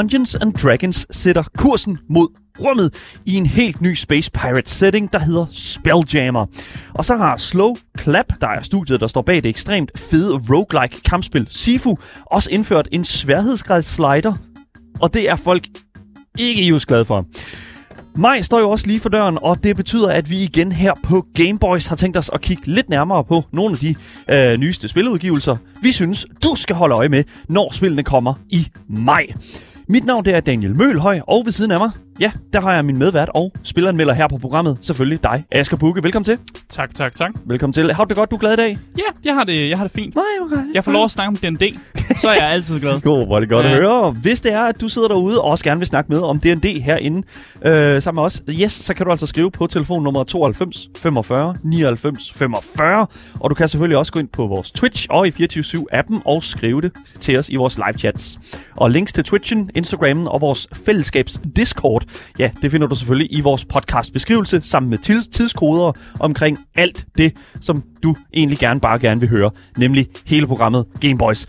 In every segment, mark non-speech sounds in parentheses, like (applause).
Dungeons and Dragons sætter kursen mod rummet i en helt ny Space Pirate setting, der hedder Spelljammer. Og så har Slow Clap, der er studiet, der står bag det ekstremt fede roguelike kampspil Sifu, også indført en sværhedsgrad slider. Og det er folk ikke just glade for. Maj står jo også lige for døren, og det betyder, at vi igen her på Gameboys har tænkt os at kigge lidt nærmere på nogle af de øh, nyeste spiludgivelser, vi synes, du skal holde øje med, når spillene kommer i maj. Mit navn det er Daniel Mølhøj, og ved siden af mig, ja, der har jeg min medvært og spilleranmelder her på programmet. Selvfølgelig dig, Asger Bukke. Velkommen til. Tak, tak, tak. Velkommen til. Har du det godt, du er glad i dag? Ja, jeg har det, jeg har det fint. Nej, okay. Jeg får lov at snakke om D&D, så er jeg altid glad. (laughs) God, hvor er det godt Ja. at høre. Hvis det er, at du sidder derude og også gerne vil snakke med om D&D herinde øh, sammen med os, yes, så kan du altså skrive på telefonnummer 92 45 99 45. Og du kan selvfølgelig også gå ind på vores Twitch og i 24-7-appen og skrive det til os i vores live chats. Og links til Twitchen, Instagrammen og vores fællesskabs Discord, ja, det finder du selvfølgelig i vores podcast beskrivelse sammen med tids- tidskoder omkring alt det, som du egentlig gerne bare gerne vil høre, nemlig hele programmet Gameboys.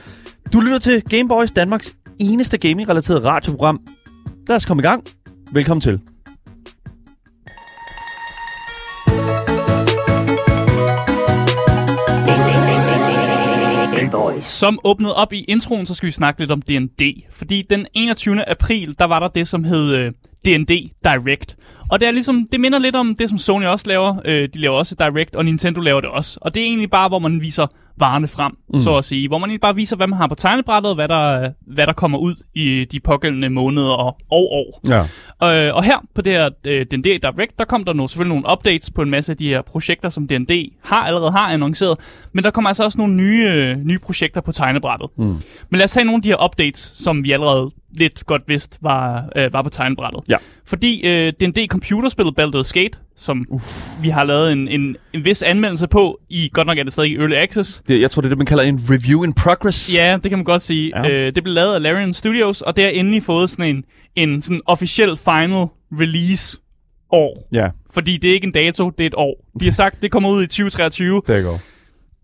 Du lytter til Gameboys, Danmarks eneste gaming-relateret radioprogram. Lad os komme i gang. Velkommen til. Som åbnede op i introen, så skal vi snakke lidt om D&D. Fordi den 21. april, der var der det, som hed øh, D&D Direct. Og det er ligesom, det minder lidt om det, som Sony også laver. Øh, de laver også Direct, og Nintendo laver det også. Og det er egentlig bare, hvor man viser varerne frem, mm. så at sige. Hvor man egentlig bare viser, hvad man har på tegnebrættet, og hvad der, hvad der kommer ud i de pågældende måneder og, og år. Ja. Øh, og her på det her øh, D&D Direct, der kom der nu selvfølgelig nogle updates på en masse af de her projekter, som D&D har allerede har annonceret. Men der kommer altså også nogle nye, øh, nye projekter på tegnebrættet. Mm. Men lad os tage nogle af de her updates, som vi allerede lidt godt vidste var, øh, var på tegnebrættet. Ja. Fordi øh, D&D computerspillet Baldur's Gate, som uh. vi har lavet en, en, en vis anmeldelse på, i godt nok er det stadig i Early Access, Det, jeg tror, det er det, man kalder en review in progress. Ja, det kan man godt sige. Ja. Øh, det blev lavet af Larian Studios, og det har endelig fået sådan en, en sådan officiel final release år. Ja, Fordi det er ikke en dato, det er et år. De har (laughs) sagt, det kommer ud i 2023. det går.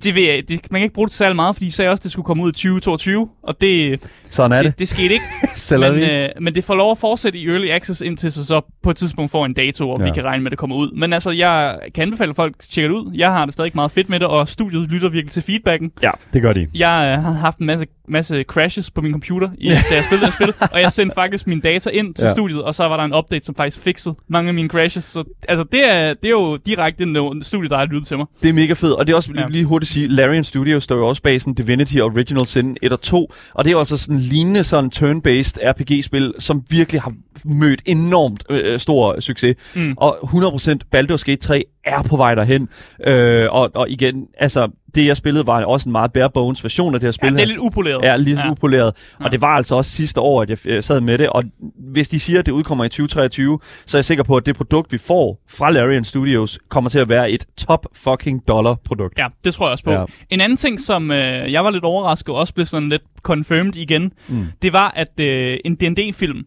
Det ved jeg, det, man kan ikke bruge det særlig meget, fordi de sagde også, det skulle komme ud i 2022, og det, Sådan er det. det, det skete ikke. (laughs) Men, øh, men det får lov at fortsætte i Early Access, indtil så, så på et tidspunkt får en dato, og Ja. vi kan regne med, at det kommer ud. Men altså, jeg kan anbefale, at folk tjekker det ud. Jeg har det stadig meget fedt med det, og studiet lytter virkelig til feedbacken. Ja, det gør de. Jeg øh, har haft en masse, masse crashes på min computer, i, da jeg spillede det spil, (laughs) og jeg sendte faktisk mine data ind til Ja. studiet, og så var der en update, som faktisk fixede mange af mine crashes. Så altså, det er, det er jo direkte en studie, der har lyttet til mig. Det er mega fedt, og det er også. Ja. lige hurtigt at sige, Larian Studios står jo også bag sådan Divinity Original Sin 1 og 2, og det er jo også sådan lignende sådan turn-based RPG-spil, som virkelig har mødt enormt øh, stor succes. Mm. Og 100% Baldur's Gate 3 er på vej derhen. Øh, og, og igen, altså, det jeg spillede var også en meget bare bones version af det her spil. Ja, det er lidt upoleret. Ja, lige ja. upoleret. Og Ja. det var altså også sidste år, at jeg sad med det. Og hvis de siger, at det udkommer i 2023, så er jeg sikker på, at det produkt, vi får fra Larian Studios, kommer til at være et top fucking dollar produkt. Ja, det tror jeg også på. Ja. En anden ting, som øh, jeg var lidt overrasket, og også blev sådan lidt confirmed igen, mm. det var, at øh, en D&D-film,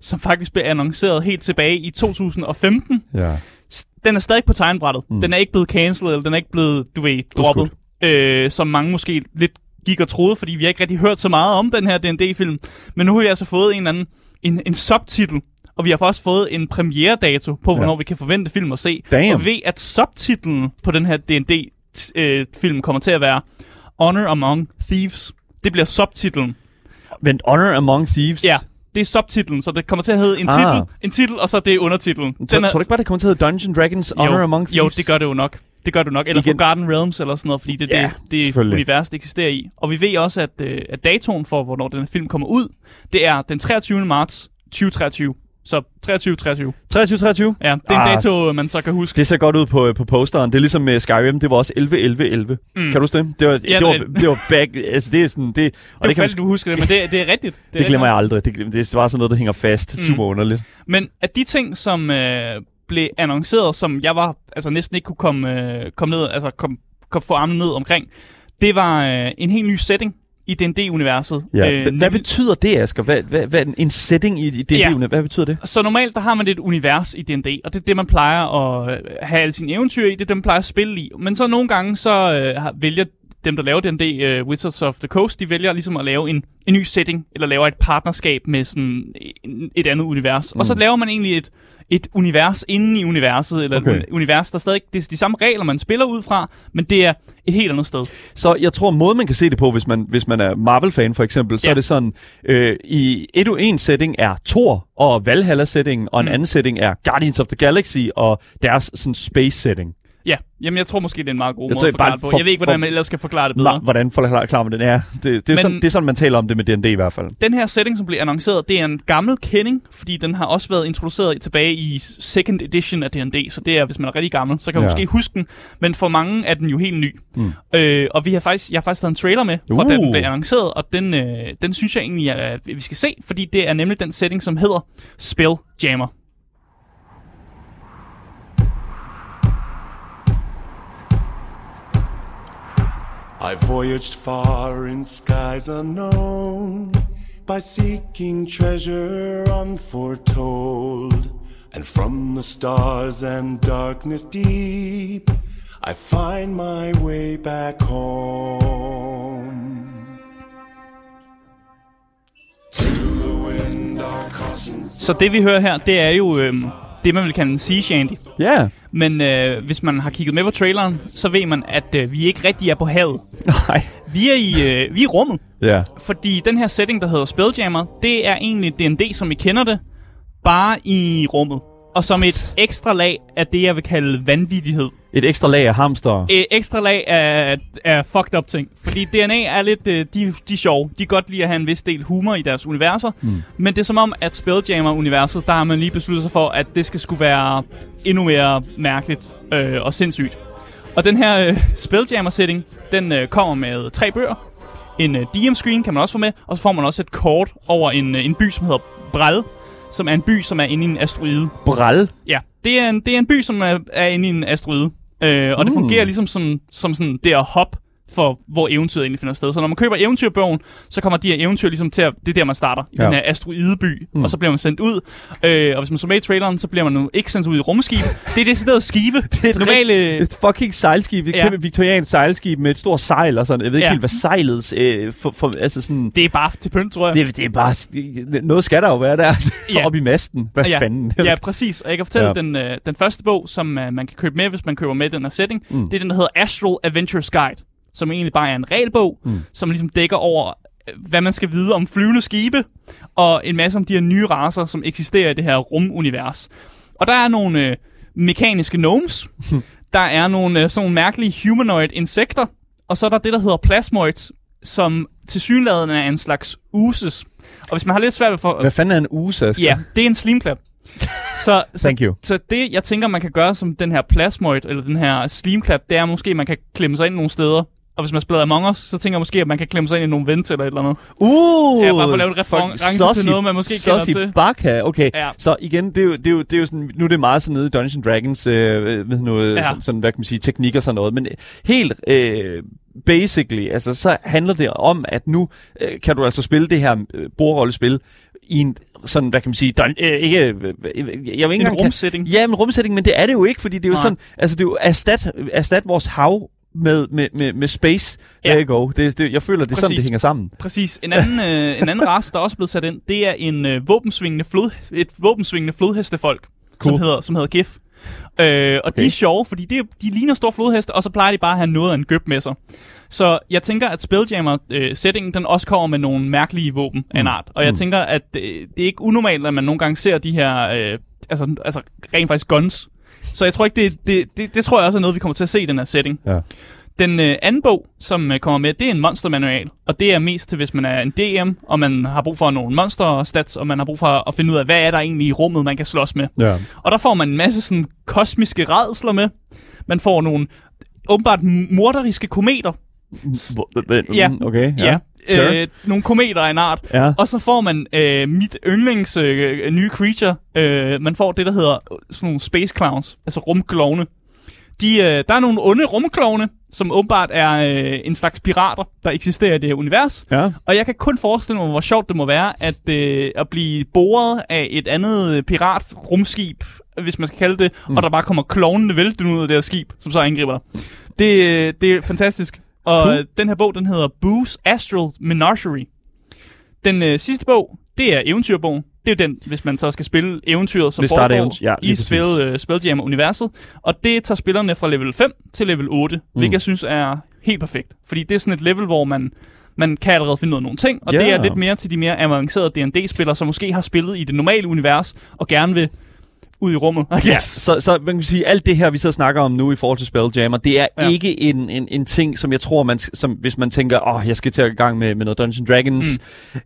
som faktisk blev annonceret helt tilbage i 2015, Ja. den er stadig på tegnbrættet. Mm. Den er ikke blevet cancelled, eller den er ikke blevet, du ved, droppet. Øh, som mange måske lidt gik og troede, fordi vi har ikke rigtig hørt så meget om den her D&D-film. Men nu har vi altså fået en eller anden, en, en subtitel, og vi har også fået en premiere-dato på, hvornår Ja. vi kan forvente film at se. Damn. Og ved, at subtitlen på den her D&D-film kommer til at være Honor Among Thieves. Det bliver subtitlen. Vent, Honor Among Thieves. Ja, det er subtitlen, så det kommer til at hedde en Ah. titel, en titel, og så det er undertitlen. Så, tror du ikke bare, det kommer til at hedde Dungeon Dragons Honor jo, Among Thieves? Jo, det gør det jo nok. Det gør det nok. Eller Igen. Forgotten Realms eller sådan noget, fordi det er Ja, det, det univers, det eksisterer i. Og vi ved også, at, øh, at datoen for, hvornår den her film kommer ud, det er den 23. marts 2023. Så 23-23. 23-23? Ja, det er en Ah. dato, man så kan huske. Det ser godt ud på, på posteren. Det er ligesom med Skyrim, det var også 11-11-11. Mm. Kan du huske det? Var, Ja, det, var, det det var back, altså det er sådan, det, og Det det, kan, du husker det, men det, det er rigtigt. det, det glemmer jeg aldrig. Det, det er bare sådan noget, der hænger fast. Mm. Super underligt. Men at de ting, som øh, blev annonceret, som jeg var altså næsten ikke kunne komme, øh, komme ned, altså kom, kom få armen ned omkring, det var øh, en helt ny setting. i D&D-universet. Ja. Øh, hvad betyder det, Asger? Hvad, hvad, hvad en setting i, det? Ja. Hvad betyder det? Så normalt, der har man et univers i D&D, og det er det, man plejer at øh, have alle sine eventyr i, det er det, man plejer at spille i. Men så nogle gange, så øh, vælger dem, der laver D&D, øh, Wizards of the Coast, de vælger ligesom at lave en, en ny setting, eller laver et partnerskab med sådan en, et andet univers. Mm. Og så laver man egentlig et, et univers inden i universet, eller okay. Et uni- univers, der stadig, det er de samme regler, man spiller ud fra, men det er et helt andet sted. Så jeg tror, måde man kan se det på, hvis man, hvis man er Marvel-fan for eksempel, så Ja. er det sådan, øh, i et en setting er Thor og Valhalla-setting, og en Mm. anden setting er Guardians of the Galaxy og deres sådan space-setting. Ja, jamen jeg tror måske, det er en meget god Jeg måde at forklare det på. for- Jeg ved ikke, hvordan for- man ellers skal forklare det bedre. Ma- hvordan forklarer man den er? Det, det, er Men- sådan, det er sådan, man taler om det med D&D i hvert fald. Den her setting, som blev annonceret, det er en gammel kending, fordi den har også været introduceret tilbage i second edition af D&D, så det er, hvis man er rigtig gammel, så kan man Ja. måske huske den, men for mange er den jo helt ny. Mm. Øh, og vi har faktisk, jeg har faktisk taget en trailer med, fra uh. da den blev annonceret, og den, øh, den synes jeg egentlig, at vi skal se, fordi det er nemlig den setting, som hedder Spelljammer. I voyaged far in skies unknown by seeking treasure unforetold. And from the stars and darkness deep, I find my way back home. Så det vi hører her, det er jo det, man vil kalde en sea shanty. Ja. Yeah. Men øh, hvis man har kigget med på traileren, så ved man, at øh, vi ikke rigtig er på havet. Nej. Vi er i, øh, vi er i rummet. Ja. Fordi den her setting, der hedder Spelljammer, det er egentlig D&D, som I kender det, bare i rummet. Og som et ekstra lag af det, jeg vil kalde vanvittighed. Et ekstra lag af hamster. Et ekstra lag af, af fucked up ting. Fordi DNA er lidt, øh, de, de er sjove. De kan godt lide at have en vis del humor i deres universer. Mm. Men det er som om, at Spelljammer-universet, der har man lige besluttet sig for, at det skal skulle være endnu mere mærkeligt øh, og sindssygt. Og den her øh, Spelljammer-setting, den øh, kommer med tre bøger. En øh, DM-screen kan man også få med, og så får man også et kort over en, øh, en by, som hedder Brel, som er en by, som er inde i en asteroide. Bral. Ja, det er en, det er en by, som er, er inde i en asteroide. Øh, og det Mm. fungerer ligesom som, som sådan det at hop for, hvor eventyret egentlig finder sted. Så når man køber eventyrbogen, så kommer de her eventyr ligesom til at, det er der, man starter, i Ja. den her asteroideby, mm. og så bliver man sendt ud. Øh, og hvis man så med i traileren, så bliver man nu ikke sendt ud i rumskib. det er det stedet skibe. (laughs) Det er et Normale, Et fucking sejlskib. Et Ja. kæmpe viktoriansk sejlskib med et stort sejl og sådan. Jeg ved ikke Ja. helt, hvad sejlets... Øh, for, for, altså sådan... det er bare til pynt, tror jeg. Det, det er bare... det- Noget skal der jo være der. (laughs) Ja. Op i masten. Hvad ja, fanden? Ja, præcis. Og jeg kan fortælle, Ja. den, øh, den første bog, som øh, man kan købe med, hvis man køber med den her setting, mm. det er den, der hedder Astral Adventures Guide, som egentlig bare er en regelbog, mm. som ligesom dækker over, øh, hvad man skal vide om flyvende skibe, og en masse om de her nye raser, som eksisterer i det her rumunivers. Og der er nogle øh, mekaniske gnomes, (laughs) der er nogle øh, sådan mærkelige humanoid insekter, og så er der det, der hedder plasmoids, som til synligheden er en slags uses. Og hvis man har lidt svært ved for... Hvad fanden er en Asger? Ja, det er en slimklap. (laughs) Så, så, Thank you. så det, jeg tænker, man kan gøre som den her plasmoid, eller den her slimklap, det er måske, man kan klemme sig ind nogle steder. Og hvis man spiller Among Us, så tænker jeg måske, at man kan klemme sig ind i nogle vents eller et eller andet. Uh! Ja, bare for at lave en reference til noget, man måske kender til. Baka, okay. Ja. Så igen, det er, jo, det, er jo, det er jo sådan, nu er det meget sådan nede i Dungeons Dragons, øh, ved noget, Ja. ja. sådan, sådan, hvad kan man sige, teknik og sådan noget. Men helt øh, basically, altså så handler det om, at nu øh, kan du altså spille det her øh, bordrollespil i en sådan, hvad kan man sige, dun, øh, ikke, øh, øh, jeg vil ikke En engang kan- rumsætning. Ja, men rumsætning, men det er det jo ikke, fordi det er jo Nej. sådan, altså det er jo erstat, erstat vores hav med, med, med, med space. Ja. There you go. Det, det, jeg føler, det er sådan, det Præcis. hænger sammen. Præcis. En anden, øh, en anden (laughs) race, der også er blevet sat ind, det er en øh, våbensvingende flod, et våbensvingende flodhestefolk, cool. som, hedder, som hedder GIF. Øh, og okay. de er sjove, fordi det, er- de ligner store flodheste, og så plejer de bare at have noget af en gøb med sig. Så jeg tænker, at Spelljammer-settingen, den også kommer med nogle mærkelige våben mm. af en art. Og jeg Mm. tænker, at øh, det er ikke unormalt, at man nogle gange ser de her, øh, altså, altså rent faktisk guns. Så jeg tror ikke, det, det, det, det tror jeg også er noget, vi kommer til at se i den her setting. Ja. Den øh, anden bog, som øh, kommer med, det er en monstermanual, og det er mest til, hvis man er en DM, og man har brug for nogle monster-stats, og man har brug for at finde ud af, hvad er der egentlig i rummet, man kan slås med. Ja. Og der får man en masse sådan kosmiske redsler med. Man får nogle åbenbart morderiske kometer. Ja. Mm, Okay, ja. Ja. Sure. Øh, nogle kometer af en art. Ja. Og så får man øh, mit yndlings øh, nye creature. Øh, man får det, der hedder øh, sådan nogle space clowns. Altså rumklovne. De, øh, der er nogle onde rumklovne, som åbenbart er øh, en slags pirater, der eksisterer i det her univers. Ja. Og jeg kan kun forestille mig, hvor sjovt det må være, at, øh, at blive boret af et andet pirat-rumskib, hvis man skal kalde det, mm. og der bare kommer klovnende væltende ud af det her skib, som så angriber dig. Det, øh, det er fantastisk. Og Cool. cool. den her bog, den hedder Boo's Astral Menagerie. Den øh, sidste bog, det er eventyrbogen. Det er jo den, hvis man så skal spille eventyret, som Hvis foregår eventyr- ja, i spil, øh, Spelljammer-universet. Og det tager spillerne fra level 5 til level 8, mm. hvilket jeg synes er helt perfekt. Fordi det er sådan et level, hvor man, man kan allerede finde ud af nogle ting, og Ja. det er lidt mere til de mere avancerede D&D-spillere, som måske har spillet i det normale univers, og gerne vil ud i rummet. I Ja, så, så man kan sige, alt det her, vi så snakker om nu i forhold til Spelljammer, det er ja. Ikke en, en, en ting, som jeg tror, man, som, hvis man tænker, åh, oh, jeg skal til at i gang med, med noget Dungeons Dragons. Mm.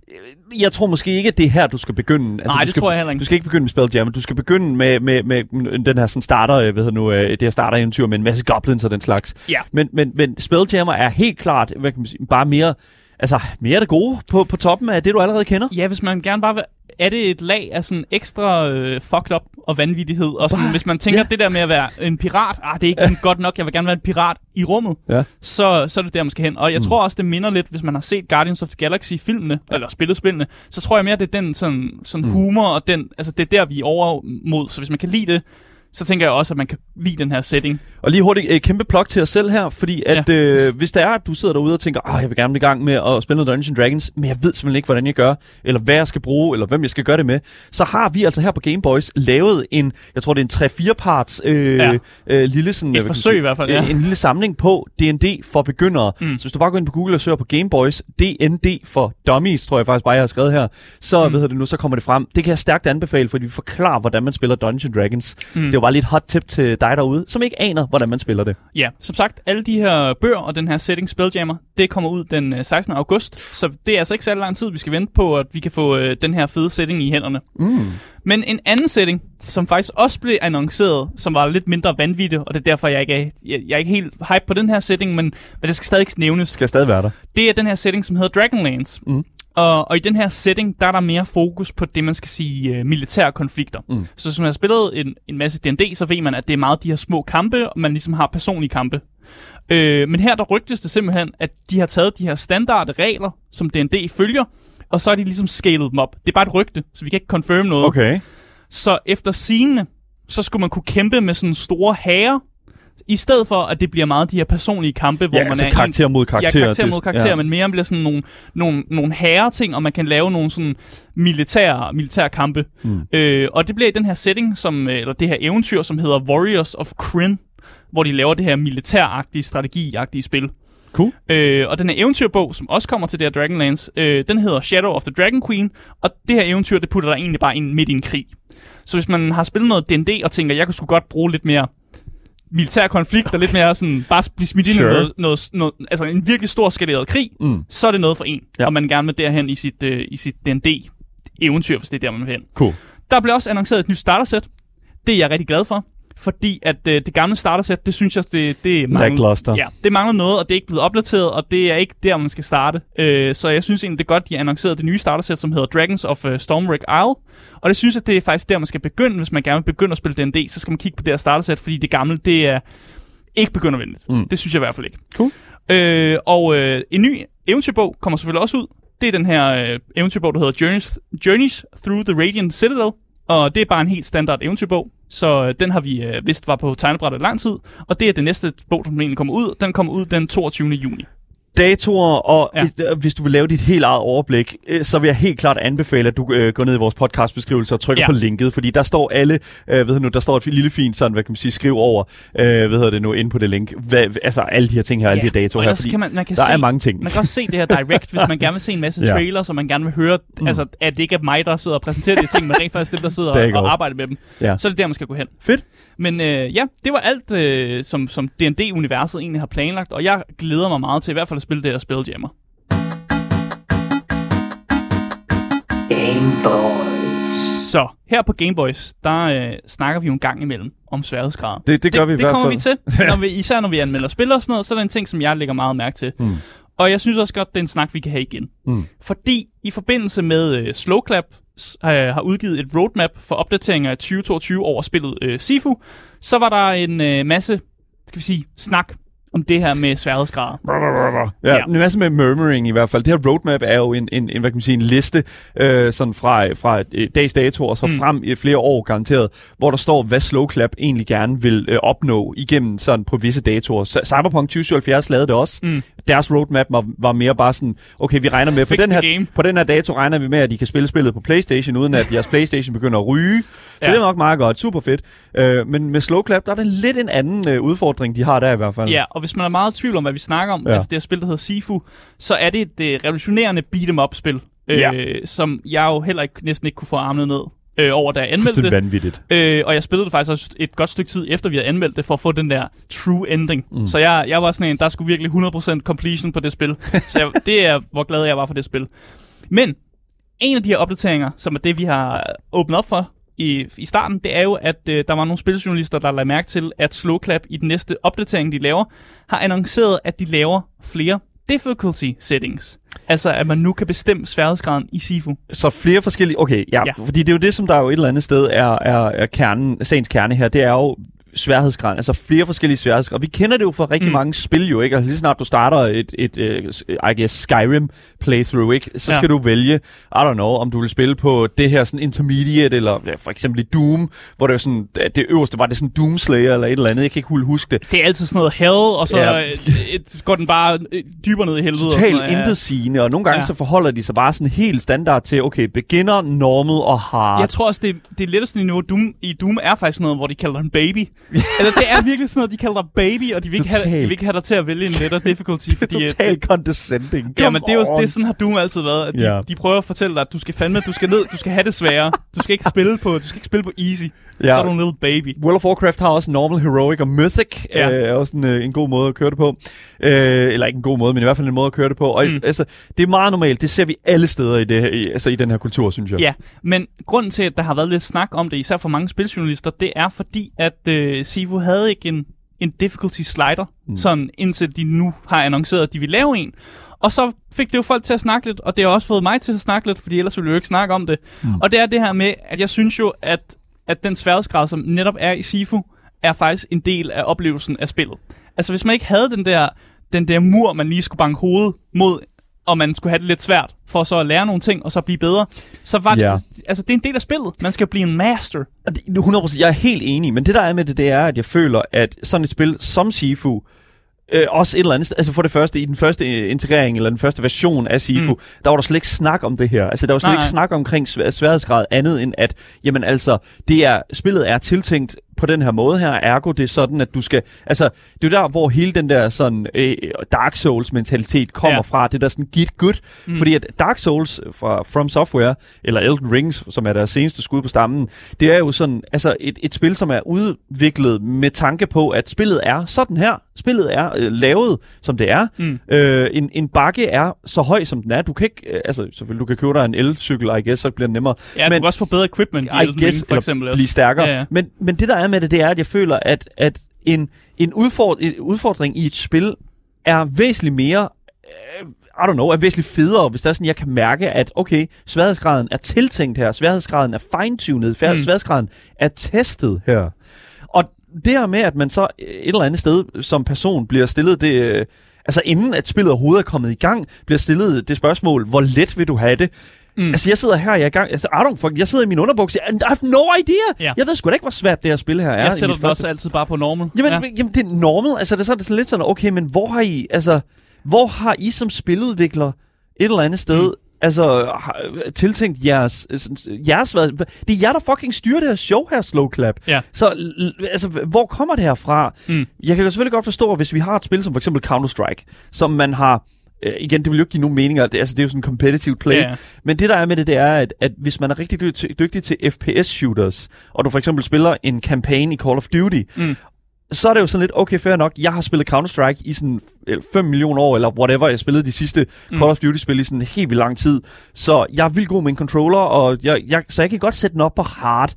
Jeg tror måske ikke, at det er her, du skal begynde. Altså, Nej, du det skal, tror jeg heller ikke. Du skal ikke begynde med Spelljammer. Du skal begynde med, med, med den her sådan starter, øh, hvad nu, øh, det her starter-eventyr med en masse goblins og den slags. Ja. Men, men, men Spelljammer er helt klart, hvad kan man sige, bare mere, altså mere af det gode på, på toppen af det, du allerede kender. Ja, hvis man gerne bare vil... Er det et lag af sådan ekstra øh, fucked up og vanvittighed? Og sådan, hvis man tænker, ja. det der med at være en pirat, ah, det er ikke ja. godt nok, jeg vil gerne være en pirat i rummet, Ja. så, så er det der, man skal hen. Og jeg mm. tror også, det minder lidt, hvis man har set Guardians of the Galaxy-filmene, eller spillet spillene, så tror jeg mere, det er den sådan, sådan mm. humor, og den, altså det er der, vi er over mod. Så hvis man kan lide det, så tænker jeg også, at man kan lide den her setting. Og lige hurtigt, øh, kæmpe plok til os selv her, fordi at øh, hvis det er, at du sidder derude og tænker, åh, jeg vil gerne i gang med at spille noget Dungeons Dragons, men jeg ved simpelthen ikke, hvordan jeg gør, eller hvad jeg skal bruge, eller hvem jeg skal gøre det med, så har vi altså her på Game Boys lavet en, jeg tror det er en 3-4 parts øh, ja. Ja. øh, lille sådan... Et forsøg sige, i hvert fald, ja. øh, En lille samling på D&D for begyndere. Mm. Så hvis du bare går ind på Google og søger på Game Boys D&D for Dummies, tror jeg faktisk bare, jeg har skrevet her, så, mm. hedder det nu, så kommer det frem. Det kan jeg stærkt anbefale, fordi vi forklarer, hvordan man spiller Dungeons Dragons. Mm. Det var bare lidt hot tip til dig derude, som ikke aner, hvordan man spiller det. Ja, som sagt, alle de her bøger og den her setting Spelljammer, det kommer ud den øh, 16. august, så det er altså ikke særlig lang tid, vi skal vente på, at vi kan få øh, den her fede setting i hænderne. Mm. Men en anden setting, som faktisk også blev annonceret, som var lidt mindre vanvittig, og det er derfor, jeg ikke er, jeg, jeg er ikke helt hype på den her setting, men, men det skal stadig ikke nævnes. Skal stadig være der? Det er den her setting, som hedder Dragonlance. Mm. Og, og i den her setting, der er der mere fokus på det, man skal sige, uh, militære konflikter. Mm. Så hvis man har spillet en, en masse D&D, så ved man, at det er meget de her små kampe, og man ligesom har personlige kampe. Øh, men her der rygtes det simpelthen, at de har taget de her standarde regler, som D&D følger, og så har de ligesom scaled dem op. Det er bare et rygte, så vi kan ikke confirm noget. Okay. Så efter scene, så skulle man kunne kæmpe med sådan store hære, i stedet for, at det bliver meget de her personlige kampe, hvor ja, man altså er karakter mod karakter. Ja, karakter det- mod karakter, ja. men mere bliver sådan nogle, nogle, nogle herre-ting, og man kan lave nogle sådan militære, militære kampe. Mm. Øh, og det bliver i den her setting, som, øh, eller det her eventyr, som hedder Warriors of Kryn, hvor de laver det her militæragtige, strategiagtige spil. Cool. Øh, og den her eventyrbog, som også kommer til det her Dragonlance, øh, den hedder Shadow of the Dragon Queen, og det her eventyr, det putter der egentlig bare ind midt i en krig. Så hvis man har spillet noget D&D og tænker, jeg kunne sgu godt bruge lidt mere militær konflikt, og lidt mere sådan, bare blive smidt ind Sure. i noget, noget, noget, altså en virkelig stor skaleret krig, Mm. så er det noget for en, ja. og man gerne vil derhen i sit, øh, i sit D&D eventyr, hvis det er der, man vil hen. Cool. Der blev også annonceret et nyt startersæt. Det er jeg rigtig glad for, fordi at øh, det gamle startersæt, det synes jeg, det, det mangler. Ja, det mangler noget, og det er ikke blevet opdateret, og det er ikke der, man skal starte. Øh, så jeg synes egentlig, det er godt, de har annonceret det nye startersæt, som hedder Dragons of uh, Stormwreck Isle. Og det synes jeg, det er faktisk der, man skal begynde, hvis man gerne vil begynde at spille D&D, så skal man kigge på det her startersæt, fordi det gamle, det er ikke begyndervenligt. Mm. Det synes jeg i hvert fald ikke. Cool. Øh, og øh, en ny eventyrbog kommer selvfølgelig også ud. Det er den her øh, eventyrbog, der hedder Journeys, Journeys Through the Radiant Citadel. Og det er bare en helt standard eventyrbog. Så øh, den har vi øh, vidst var på tegnebrættet lang tid. Og det er det næste bog, som egentlig kommer ud. Den kommer ud den 22. juni. Datoer, og ja. Ja. hvis du vil lave dit helt eget overblik, øh, så vil jeg helt klart anbefale, at du øh, går ned i vores podcastbeskrivelse og trykker ja. Ja. på linket, fordi der står alle, øh, ved nu, der står et lille fint sådan, hvad kan man sige, skriv over, øh, hvad hedder det nu, inde på det link, hvad, altså alle de her ting her, alle de her datoer her, fordi kan man, man kan der se, er mange ting. Man kan også se det her direct, hvis man gerne vil se en masse (laughs) Ja. trailers, og man gerne vil høre, mm. altså, at det ikke er mig, der sidder og præsenterer de ting, men rent faktisk dem, der sidder og, og arbejder med dem. Ja. Så er det der, man skal gå hen. Fedt. Men øh, ja, det var alt, øh, som, som D&D-universet egentlig har planlagt, og jeg glæder mig meget til i hvert fald at spille det her Spelljammer. Game Boys. Så her på Gameboys, der øh, snakker vi jo en gang imellem om sværhedsgrader. Det, det gør vi i det hvert kommer fald. vi til, (laughs) når vi, især når vi anmelder spil og sådan noget, så er det en ting, som jeg lægger meget mærke til. Mm. Og jeg synes også godt, det er en snak, vi kan have igen. Mm. Fordi i forbindelse med øh, Slowclap øh, har udgivet et roadmap for opdateringer af 2022 over spillet øh, Sifu, så var der en øh, masse, skal vi sige, snak om det her med sværhedsgrader. Ja, Ja. en masse med murmuring i hvert fald. Det her roadmap er jo en, en, en hvad kan man sige, en liste øh, sådan fra, fra øh, dags dato og så Mm. mm. frem i flere år garanteret, hvor der står, hvad Slow Clap egentlig gerne vil øh, opnå igennem sådan på visse datoer. Så Cyberpunk 2077 lavede det også. Mm. Deres roadmap var, var mere bare sådan, okay, vi regner med, på den, her, game. på den her dato regner vi med, at I kan spille spillet på Playstation, uden at jeres Playstation begynder at ryge. Så Ja. det er nok meget godt, super fedt. Øh, men med Slow Clap, der er det lidt en anden øh, udfordring, de har der i hvert fald. Ja, og hvis man er meget i tvivl om, hvad vi snakker om, ja. Altså det her spil, der hedder Sifu, så er det et øh, revolutionerende beat'em-up-spil, øh, Ja. som jeg jo heller ikke, næsten ikke kunne få armene ned øh, over, da jeg anmeldte det. vanvittigt. Øh, og jeg spillede det faktisk også et godt stykke tid efter, vi havde anmeldt det, for at få den der true ending. Mm. Så jeg, jeg var sådan en, der skulle virkelig 100% completion på det spil. så jeg, det er, hvor glad jeg var for det spil. Men en af de her opdateringer, som er det, vi har åbnet op for i, i starten, det er jo, at øh, der var nogle spiljournalister, der lagde mærke til, at Slowclap i den næste opdatering, de laver, har annonceret, at de laver flere difficulty settings. Altså, at man nu kan bestemme sværhedsgraden i Sifu. Så flere forskellige... Okay, ja, Ja. Fordi det er jo det, som der jo et eller andet sted er, er, er kernen, sagens kerne her. Det er jo sværhedsgrad, altså flere forskellige sværhedsgrader. Vi kender det jo fra rigtig Mm. mange spil jo, ikke? Altså lige snart du starter et, et, et I guess, Skyrim playthrough, ikke? Så Ja. skal du vælge, I don't know, om du vil spille på det her sådan intermediate, eller ja, for eksempel i Doom, hvor det er sådan, det øverste var det sådan Doom Slayer eller et eller andet, jeg kan ikke helt huske det. Det er altid sådan noget hell, og så Ja. ja. et, et, går den bare øh, dybere ned i helvede. Totalt noget, ja. intetsigende, og nogle gange ja. så forholder de sig bare sådan helt standard til, okay, beginner, normal og hard. Jeg tror også, det, det letteste niveau Doom, i Doom er faktisk noget, hvor de kalder den baby. (laughs) Eller det er virkelig sådan noget, de kalder dig baby, og de vil, ikke have, de vil ikke have dig til at vælge en lettere difficulty. (laughs) det fordi, er at- totalt condescending. Ja, men det er jo det, er sådan har Doom altid været. At de, Ja. de prøver at fortælle dig, at du skal fandme, du skal ned, du skal have det sværere. Du skal ikke (laughs) spille på, du skal ikke spille på easy. Ja. Så er du en little baby. World of Warcraft har også normal, heroic og mythic. Ja. Øh, er også en, øh, en god måde at køre det på. Øh, eller ikke en god måde, men i hvert fald en måde at køre det på. Og Mm. altså, det er meget normalt. Det ser vi alle steder i, det, her- i, altså, i den her kultur, synes jeg. Ja, men grunden til, at der har været lidt snak om det, især for mange spiljournalister, det er fordi, at øh, Sifu havde ikke en, en difficulty slider, mm. sådan indtil de nu har annonceret, at de vil lave en. Og så fik det jo folk til at snakke lidt, og det har også fået mig til at snakke lidt, fordi ellers ville vi jo ikke snakke om det. Mm. Og det er det her med, at jeg synes jo, at, at den sværhedsgrad, som netop er i Sifu, er faktisk en del af oplevelsen af spillet. Altså hvis man ikke havde den der, den der mur, man lige skulle banke hovedet mod, og man skulle have det lidt svært, for så at lære nogle ting, og så blive bedre, så var Ja. det, altså det er en del af spillet. Man skal blive en master. Og det- 100%, jeg er helt enig, men det der er med det, det er, at jeg føler, at sådan et spil som Sifu, øh, også et eller andet altså for det første, i den første øh, integrering, eller den første version af Sifu, mm. der var der slet ikke snak om det her. Altså der var slet Nej, ikke nej. snak omkring svær- sværhedsgrad andet end at, jamen altså, det er, spillet er tiltænkt på den her måde her, ergo det er sådan, at du skal, altså, det er der, hvor hele den der sådan øh, Dark Souls mentalitet kommer Ja. fra, det der sådan git good, mm. fordi at Dark Souls fra From Software, eller Elden Rings, som er deres seneste skud på stammen, det er jo sådan, altså et, et spil, som er udviklet med tanke på, at spillet er sådan her, spillet er øh, lavet, som det er, Mm. øh, en, en bakke er så høj, som den er, du kan ikke, øh, altså selvfølgelig, du kan købe dig en elcykel, I guess, så bliver det nemmere, Ja, men, du kan også få bedre equipment i Elden Ring, for eksempel. blive stærkere. Ja, ja. Men, men det der er med det, det er, at jeg føler, at, at en, en, udfordring, en udfordring i et spil er væsentligt mere øh, I don't know, er væsentligt federe, hvis der er sådan, jeg kan mærke, at okay, sværhedsgraden er tiltænkt her, sværhedsgraden er fine-tunet, mm. Mm. sværhedsgraden er testet her. Og det her med, at man så et eller andet sted som person bliver stillet det, øh, altså inden at spillet overhovedet er kommet i gang, bliver stillet det spørgsmål, hvor let vil du have det? Mm. Altså, jeg sidder her, jeg er i gang, altså, I don't fuck, jeg sidder i min underbukse, I have no idea! Ja. Jeg ved sgu da ikke, hvor svært det her spil her er. Jeg sætter det også altid bare på normal. Jamen, ja. ja. jamen, det er normal. Altså, det er, så, det er sådan lidt sådan, okay, men hvor har I, altså, hvor har I som spiludvikler et eller andet sted, mm. altså, tiltænkt jeres, jeres, hvad, det er jer, der fucking styrer det her show her, Slow Clap. Ja. Så, altså, hvor kommer det her fra? Mm. Jeg kan jo selvfølgelig godt forstå, hvis vi har et spil som for eksempel Counter-Strike, som man har, øh, igen, det vil jo ikke give nogen mening, det, altså, det er jo sådan en competitive play, Ja. men det der er med det, det er, at, at hvis man er rigtig dy- dygtig til FPS-shooters, og du for eksempel spiller en campaign i Call of Duty, Mm. så er det jo sådan lidt, okay, fair nok, jeg har spillet Counter-Strike i sådan 5 millioner år, eller whatever, jeg spillede de sidste mm. Call of Duty-spil i sådan helt vildt lang tid, så jeg er vildt god med en controller, og jeg, jeg, så jeg kan godt sætte den op på hard,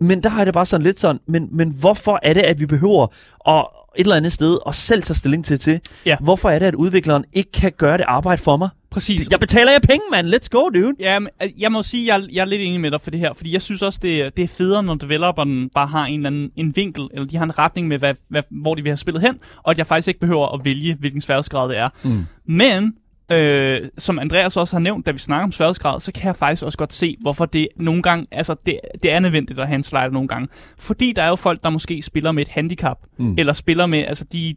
men der har jeg det bare sådan lidt sådan, men, men hvorfor er det, at vi behøver at et eller andet sted og selv tage stilling til til, Ja. hvorfor er det, at udvikleren ikke kan gøre det arbejde for mig? Præcis. Jeg betaler jer penge, mand. Let's go, dude. Ja, men, øh, jeg må sige, jeg, jeg er lidt enig med dig for det her, fordi jeg synes også, det, det er federe, når developeren bare har en eller anden en vinkel, eller de har en retning med, hvad, hvad, hvor de vil have spillet hen, og at jeg faktisk ikke behøver at vælge, hvilken sværhedsgrad det er. Mm. Men, øh, som Andreas også har nævnt, da vi snakker om sværhedsgrad, så kan jeg faktisk også godt se, hvorfor det nogle gange, altså det, det er nødvendigt at have en slider nogle gange. Fordi der er jo folk, der måske spiller med et handicap, mm. eller spiller med, altså de,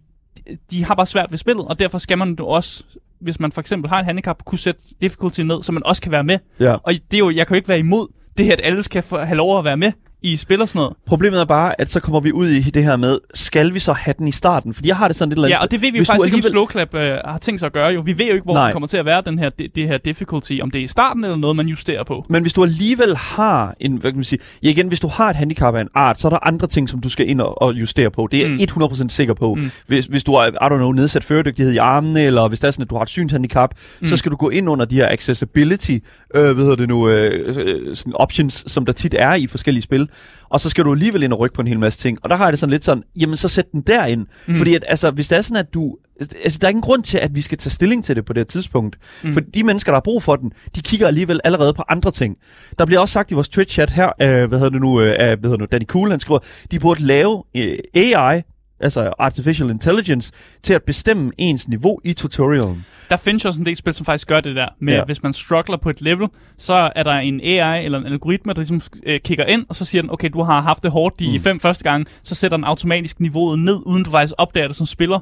de har bare svært ved spillet, og derfor skal man jo også hvis man for eksempel har et handicap, kunne sætte difficulty ned, så man også kan være med. Ja. Og det er jo, jeg kan jo ikke være imod det her, at alle skal få, have lov at være med i spil og sådan noget. Problemet er bare, at så kommer vi ud i det her med, skal vi så have den i starten? Fordi jeg har det sådan lidt eller andet Ja, og det ved vi jo faktisk ikke, om alligevel- Slowclap øh, har tænkt sig at gøre jo. Vi ved jo ikke, hvor Nej. det kommer til at være, den her, det, det her difficulty, om det er i starten eller noget, man justerer på. Men hvis du alligevel har en, hvad kan man sige, ja igen, hvis du har et handicap af en art, så er der andre ting, som du skal ind og, og justere på. Det er jeg Mm. 100% sikker på. Mm. Hvis, hvis du har, I don't know, nedsat førerdygtighed i armene, eller hvis det er sådan, at du har et synshandicap, mm. så skal du gå ind under de her accessibility, øh, hvad hedder det nu, øh, øh, sådan options, som der tit er i forskellige spil. Og så skal du alligevel ind og rykke på en hel masse ting. Og der har jeg det sådan lidt sådan, jamen så sæt den derind. Mm. Fordi at, altså, hvis det er sådan, at du... Altså, der er ingen grund til, at vi skal tage stilling til det på det her tidspunkt. Mm. For de mennesker, der har brug for den, de kigger alligevel allerede på andre ting. Der bliver også sagt i vores Twitch-chat her, øh, hvad hedder det nu, øh, hvad hedder det nu, Danny Cool, han skriver, de burde lave øh, AI, altså Artificial Intelligence, til at bestemme ens niveau i tutorialen. Der findes jo også en del spil, som faktisk gør det der. Med, Ja. hvis man struggler på et level, så er der en AI eller en algoritme, der ligesom øh, kigger ind, og så siger den, okay, du har haft det hårdt de mm. fem første gange, så sætter den automatisk niveauet ned, uden du faktisk opdager det som spiller.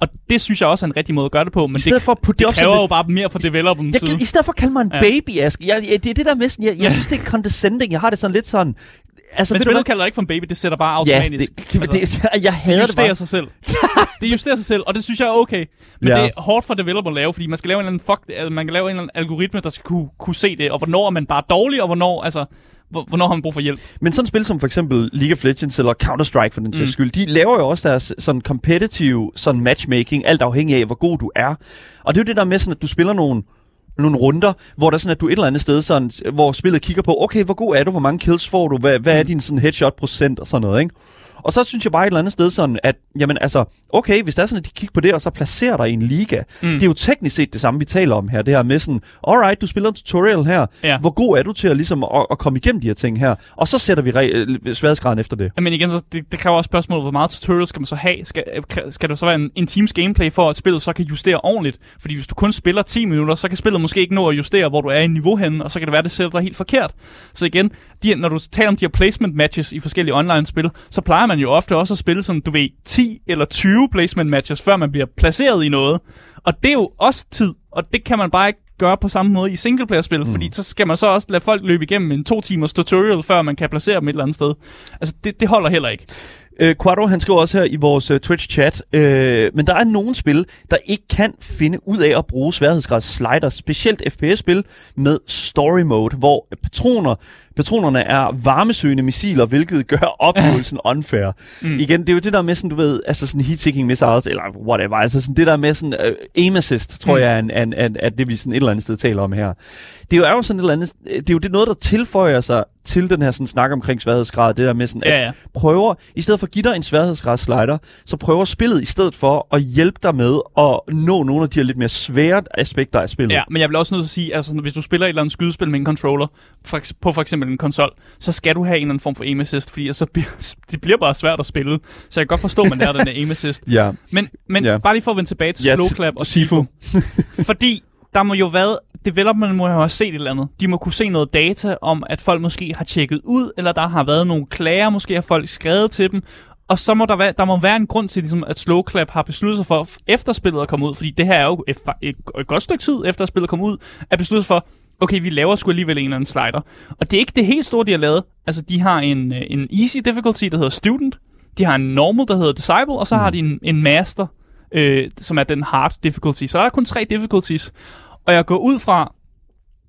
Og det synes jeg også er en rigtig måde at gøre det på, men I stedet det, for at putte det det op kræver lidt- jo bare mere for developeren Jeg. I stedet for at kalde mig en ja. Ja. baby, Ask. Jeg, jeg, det er det der med sådan, jeg, jeg (laughs) synes, det er condescending. Jeg har det sådan lidt sådan... Altså, Men du hvad? spillet kalder ikke for en baby, det sætter bare Ja, automatisk. det, det, det, (laughs) jeg det hader det justerer bare. sig selv. (laughs) det justerer sig selv, og det synes jeg er okay. Men Ja. ja. det er hårdt for developer at lave, fordi man skal lave en eller anden, fuck, altså, man kan lave en eller anden algoritme, der skal kunne, kunne se det, og hvornår er man bare dårlig, og hvornår, altså, hvor- hvornår har man brug for hjælp. Men sådan spil som for eksempel League of Legends eller Counter-Strike for den sags skyld, de laver jo også deres sådan competitive sådan matchmaking, alt afhængig af, hvor god du er. Og det er jo det der med sådan, at du spiller nogle nogle runder, hvor der er sådan, at du et eller andet sted, sådan, hvor spillet kigger på, okay, hvor god er du, hvor mange kills får du, hvad, hvad er din sådan headshot-procent og sådan noget, ikke? Og så synes jeg bare et eller andet sted sådan, at jamen altså, okay, hvis det er sådan, at de kigger på det, og så placerer dig i en liga, mm. det er jo teknisk set det samme, vi taler om her, det her med sådan, alright, du spiller en tutorial her, Ja. hvor god er du til at, ligesom, at, at komme igennem de her ting her, og så sætter vi re- øh, sværhedsgraden efter det. Men igen, så det, det kræver også spørgsmålet, hvor meget tutorial skal man så have? Skal, øh, skal der så være en, en teams gameplay for, at spillet så kan justere ordentligt? Fordi hvis du kun spiller 10 minutter, så kan spillet måske ikke nå at justere, hvor du er i niveau henne, og så kan det være, det sætter dig helt forkert. Så igen, de, når du taler om de her placement matches i forskellige online-spil, så plejer man jo ofte også at spille sådan, du ved, 10 eller 20 placement matches, før man bliver placeret i noget. Og det er jo også tid, og det kan man bare ikke gøre på samme måde i singleplayer-spil, mm. fordi så skal man så også lade folk løbe igennem en to timers tutorial, før man kan placere dem et eller andet sted. Altså, det, det holder heller ikke. Øh, Quadro, han skriver også her i vores uh, Twitch-chat, øh, men der er nogle spil, der ikke kan finde ud af at bruge sværhedsgrads sliders, specielt FPS-spil med story mode, hvor patroner, patronerne er varmesøgende missiler, hvilket gør (laughs) oplevelsen unfair. Mm. Igen, det er jo det der med sådan, du ved, altså sådan heat-seeking missiles, eller whatever, altså sådan det der med sådan uh, aim assist, tror Mm. jeg, er, en- er, er det, vi sådan et eller andet sted taler om her. Det er jo, er jo sådan et eller andet, det er jo det noget, der tilføjer sig til den her sådan snak omkring sværhedsgrad, det der med sådan, at Ja, ja. prøver, i stedet for at give dig en sværhedsgrad-slider, så prøver spillet i stedet for at hjælpe dig med at nå nogle af de her lidt mere svære aspekter af spillet. Ja, men jeg vil også nødt til at sige, altså hvis du spiller et eller andet skydespil med en controller, for, på for eksempel en konsol, så skal du have en eller anden form for aim assist, fordi så bliver, (laughs) det bliver bare svært at spille. Så jeg kan godt forstå, at man lærer den aim assist. (laughs) ja. Men, men Ja. bare lige for at vende tilbage til Ja, t- Slowclap og Sifu. (laughs) Fordi der må jo være, developerne må jo have set et eller andet. De må kunne se noget data om, at folk måske har tjekket ud, eller der har været nogle klager, måske har folk skrevet til dem, og så må der, være, der må være en grund til, ligesom, at Slowclap har besluttet sig for, efter spillet er kommet ud, fordi det her er jo et, et, et godt stykke tid efter at spillet kom ud, at beslutte sig for, okay, vi laver sgu alligevel en eller anden slider. Og det er ikke det helt store, de har lavet. Altså, de har en, øh, en easy difficulty, der hedder student, de har en normal, der hedder disciple, og så mm. har de en, en master, øh, som er den hard difficulty. Så der er kun tre difficulties. Og jeg går ud fra,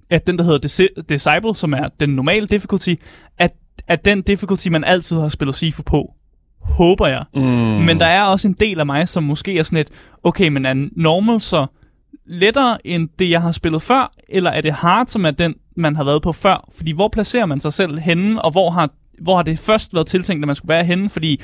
at den, der hedder Disciple, som er den normale difficulty, at, at den difficulty, man altid har spillet Sifu på. Håber jeg. Mm. Men der er også en del af mig, som måske er sådan et, okay, men er normal så lettere end det, jeg har spillet før, eller er det hard, som er den, man har været på før? Fordi hvor placerer man sig selv henne, og hvor har, hvor har det først været tiltænkt, at man skulle være henne? Fordi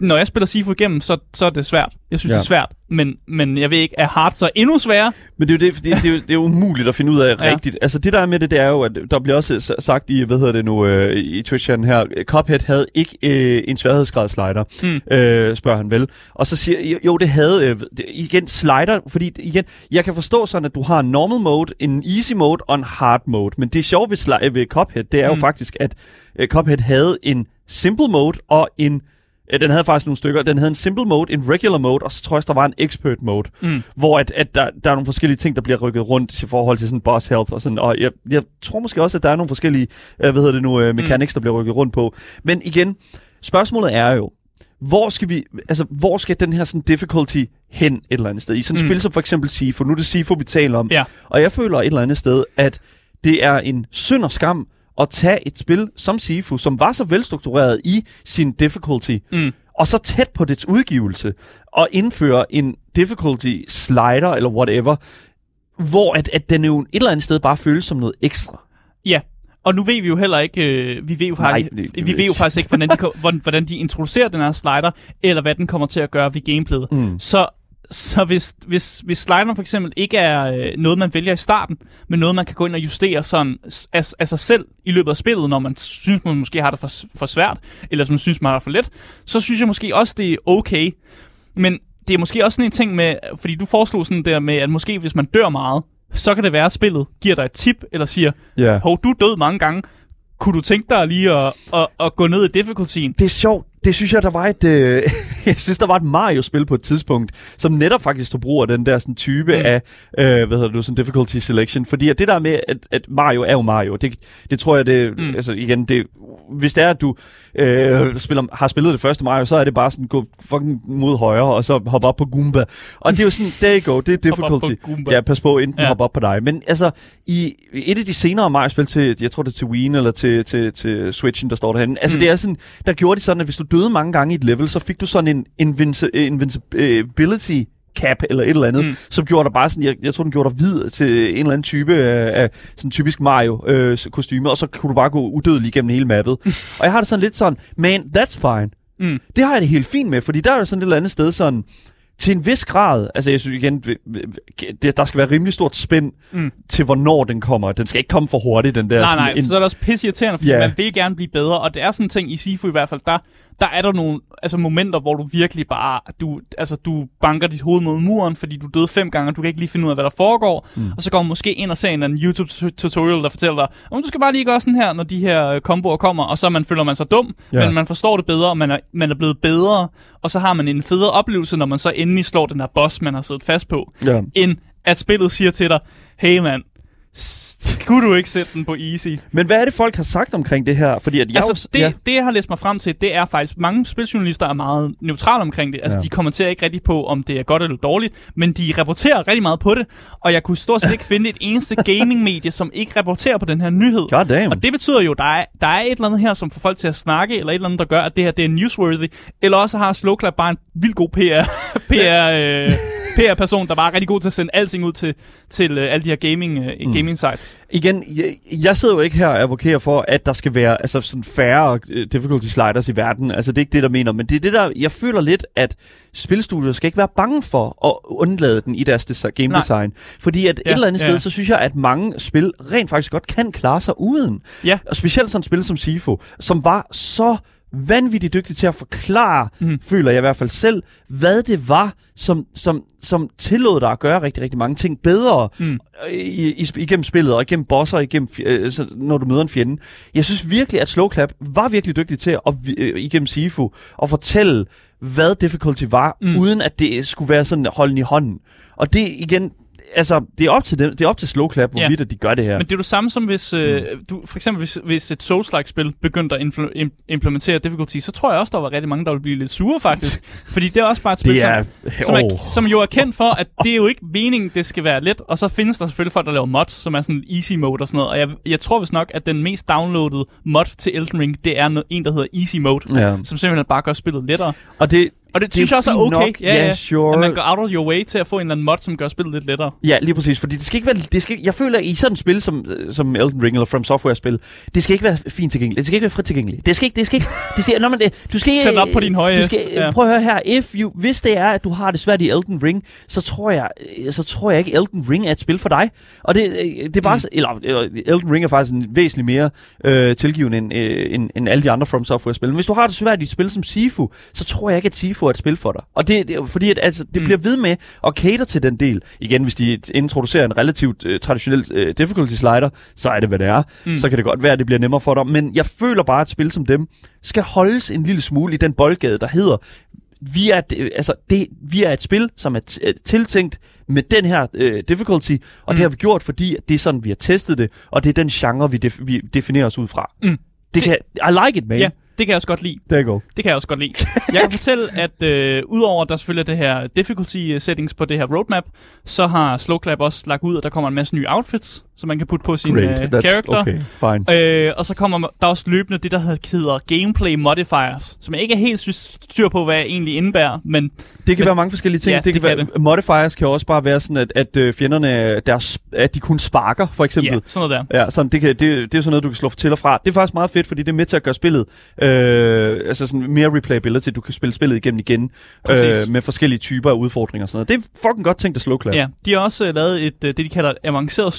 når jeg spiller Sifu igennem, så, så er det svært. Jeg synes, Ja. det er svært, men, men jeg ved ikke, er hard så endnu sværere? Men det er jo det, fordi det er, jo, det er jo umuligt at finde ud af Ja. rigtigt. Altså det der er med det, det er jo, at der bliver også sagt i, hvad hedder det nu, øh, i twitch her, Cuphead havde ikke øh, en sværhedsgrad slider, Mm. øh, spørger han vel. Og så siger jo, det havde, øh, igen, slider, fordi igen, jeg kan forstå sådan, at du har en normal mode, en easy mode og en hard mode. Men det sjove ved, sli- ved Cuphead, det er jo Mm. faktisk, at øh, Cuphead havde en simple mode og en Den havde faktisk nogle stykker. Den havde en simple mode, en regular mode, og så tror jeg, der var en expert mode, Mm. hvor at, at der, der er nogle forskellige ting, der bliver rykket rundt i forhold til sådan boss health og sådan. Og jeg, jeg tror måske også, at der er nogle forskellige, øh, hvad hedder det nu, øh, mechanics, der bliver rykket rundt på. Men igen, spørgsmålet er jo, hvor skal vi, altså, hvor skal den her sådan difficulty hen et eller andet sted? I sådan et Mm. spil som for eksempel Sifu, nu er det Sifu, vi taler om. Ja. Og jeg føler et eller andet sted, at det er en synd og skam at tage et spil som Sifu, som var så velstruktureret i sin difficulty, Mm. og så tæt på dets udgivelse, og indføre en difficulty slider eller whatever, hvor at, at den jo et eller andet sted bare føles som noget ekstra. Ja, og nu ved vi jo heller ikke, øh, vi ved jo Nej, faktisk, det- det vi ved jo faktisk ikke, hvordan de, (laughs) hvordan de introducerer den her slider, eller hvad den kommer til at gøre ved gameplayet. Mm. Så, så hvis, hvis, hvis slideren for eksempel ikke er øh, noget, man vælger i starten, men noget, man kan gå ind og justere sådan af, af sig selv i løbet af spillet, når man synes, man måske har det for, for svært, eller hvis man synes, man har det for let, så synes jeg måske også, det er okay. Men det er måske også sådan en ting med, fordi du foreslog sådan der med, at måske hvis man dør meget, så kan det være, at spillet giver dig et tip, eller siger, Ja. hov, du er død mange gange. Kunne du tænke dig lige at, at, at gå ned i difficultyen? Det er sjovt. Det synes jeg, der var et... Øh, (laughs) jeg synes, der var et Mario-spil på et tidspunkt, som netop faktisk tog brug af den der sådan, type Mm. af, øh, hvad hedder det, sådan difficulty selection. Fordi at det der med, at, at Mario er jo Mario, det, det tror jeg, det... Mm. Altså igen, det, hvis det er, at du øh, spiller, har spillet det første Mario, så er det bare sådan, gå fucking mod højre, og så hoppe op på Goomba. Og det er jo sådan, there you go, det er (laughs) difficulty. Ja, pas på, enten Ja. hoppe op på dig. Men altså, i et af de senere Mario-spil til, jeg tror det er til Wii eller til, til, til Switchen, der står derhenne. Altså mm. det er sådan, der gjorde de sådan, at hvis du døde mange gange i et level, så fik du sådan en invinci- øh, invincibility cap eller et eller andet, Mm. som gjorde dig bare sådan, jeg, jeg tror den gjorde dig hvid til en eller anden type af, af sådan typisk Mario øh, og så kunne du bare gå udødelig gennem hele mappet. (laughs) og jeg har det sådan lidt sådan, man, that's fine. Mm. Det har jeg det helt fint med, fordi der er jo sådan et eller andet sted sådan, til en vis grad, altså jeg synes igen, det, der skal være rimelig stort spænd Mm. til, hvornår den kommer. Den skal ikke komme for hurtigt, den der. Nej, sådan nej, en, så er det også pisse irriterende, fordi Ja. man vil gerne blive bedre, og det er sådan en ting i Sifu i hvert fald, der, der er der nogle altså, momenter, hvor du virkelig bare, du, altså, du banker dit hoved mod muren, fordi du døde fem gange, og du kan ikke lige finde ud af, hvad der foregår, mm. og så går man måske ind og ser en YouTube-tutorial, der fortæller dig, om du skal bare lige gøre sådan her, når de her øh, komboer kommer, og så man føler man sig dum. Ja. men man forstår det bedre, og man er, man er blevet bedre, og så har man en federe oplevelse, når man så endelig slår den her boss, man har siddet fast på, ja. end at spillet siger til dig, hey mand, (laughs) skulle du ikke sætte den på easy? Men hvad er det, folk har sagt omkring det her? Fordi at jeg altså, også, det, ja. det, jeg har læst mig frem til, det er faktisk, mange spiljournalister er meget neutrale omkring det. Altså, ja. De kommenterer ikke rigtig på, om det er godt eller dårligt, men de rapporterer rigtig meget på det, og jeg kunne stort set ikke finde et eneste gaming-medie, som ikke rapporterer på den her nyhed. God damn. Og det betyder jo, der er, der er et eller andet her, som får folk til at snakke, eller et eller andet, der gør, at det her det er newsworthy, eller også har Slowclap bare en vild god PR, (laughs) PR, øh, PR-person, der bare er rigtig god til at sende alting ud til, til øh, alle de her gaming, øh, Mm. Gaming sites. Igen, jeg, jeg sidder jo ikke her og advokerer for, at der skal være altså, sådan færre uh, difficulty sliders i verden. Altså, det er ikke det, der mener. Men det er det, der... Jeg føler lidt, at spilstudier skal ikke være bange for at undlade den i deres desi- game Nej. design. Fordi at Ja, et eller andet ja. sted, så synes jeg, at mange spil rent faktisk godt kan klare sig uden. Ja. Og specielt sådan et spil som Sifo, som var så vanvittigt dygtig til at forklare, Mm. føler jeg i hvert fald selv, hvad det var, som, som, som tillod dig at gøre rigtig, rigtig mange ting bedre Mm. i, i, igennem spillet, og igennem bosser, igennem, øh, så, når du møder en fjende. Jeg synes virkelig, at Slowclap var virkelig dygtig til at, øh, igennem Sifu at fortælle, hvad difficulty var, mm. uden at det skulle være sådan holden i hånden. Og det igen, altså, det er op til, dem, det er op til Slowclap, Ja. hvorvidt at de gør det her. Men det er jo det samme som hvis, øh, du, for eksempel hvis, hvis et Souls-like-spil begyndte at influ- im- implementere difficulty, så tror jeg også, der var rigtig mange, der ville blive lidt sure faktisk. (laughs) fordi det er også bare et spil, det er... som, som, er, som jo er kendt for, at det er jo ikke meningen, det skal være let. Og så findes der selvfølgelig folk, der laver mods, som er sådan easy mode og sådan noget. Og jeg, jeg tror vist nok, at den mest downloadede mod til Elden Ring, det er no- en, der hedder easy mode. Ja. Som simpelthen bare gør spillet lettere. Og det, Og det, Det synes jeg også er okay. nok. Ja, sure. At man går out of your way til at få en eller anden mod, som gør spillet lidt lettere. Ja, lige præcis, fordi det skal ikke være, det skal, jeg føler, i sådan et spil som, som Elden Ring eller From Software-spil, det skal ikke være fint tilgængeligt. Det skal ikke være frit tilgængeligt. Det skal ikke, det skal ikke, det skal, når man, du skal Sæt op på din høje du skal, ja. Prøv at høre her, if you, hvis det er, at du har det svært i Elden Ring, så tror jeg, så tror jeg ikke, Elden Ring er et spil for dig. Og det, det er bare, mm. eller, Elden Ring er faktisk en væsentligt mere øh, tilgivende end, øh, end, end alle de andre From Software-spil. Men hvis du har det svært i et spil som Sifu, så tror jeg ikke, at Sifu er et spil for dig. Og det, det fordi, at, altså, det Mm. bliver ved med at cater til den del. Igen, hvis de introducerer en relativt øh, traditionel øh, difficulty slider, så er det, hvad det er. Mm. Så kan det godt være, at det bliver nemmere for dig. Men jeg føler bare, at et spil som dem skal holdes en lille smule i den boldgade, der hedder, vi er, øh, altså, det, vi er et spil, som er t- øh, tiltænkt med den her øh, difficulty, og Mm. det har vi gjort, fordi det er sådan, vi har testet det, og det er den genre, vi, def- vi definerer os ud fra. Mm. Det, Det- kan, I like it, man. Ja, det kan jeg også godt lide. there you go. Det kan jeg også godt lide. Jeg kan fortælle, at øh, udover der selvfølgelig er det her difficulty settings på det her roadmap, så har Slowclap også lagt ud, at der kommer en masse nye outfits, som man kan putte på sin øh, Great. That's character. okay. Fine. Øh, og så kommer der også løbende det, der hedder gameplay modifiers, som jeg ikke er helt styr på, hvad det egentlig indebærer, men Det kan Men- være mange forskellige ting. Ja, Ja, det kan det være, kan Modifiers kan også bare være sådan, at, at øh, fjenderne, deres, at de kun sparker, for eksempel. ja, sådan noget der. Ja, sådan, det, kan, det, det er sådan noget, du kan slå til og fra. Det er faktisk meget fedt, fordi det er med til at gøre spillet, øh, altså sådan mere replayability, du kan spille spillet igennem igen, Præcis. øh, med forskellige typer af udfordringer og sådan noget. Det er fucking godt tænkt at slå klap. Ja, de har også øh, lavet et, øh, det, de kalder et avanceret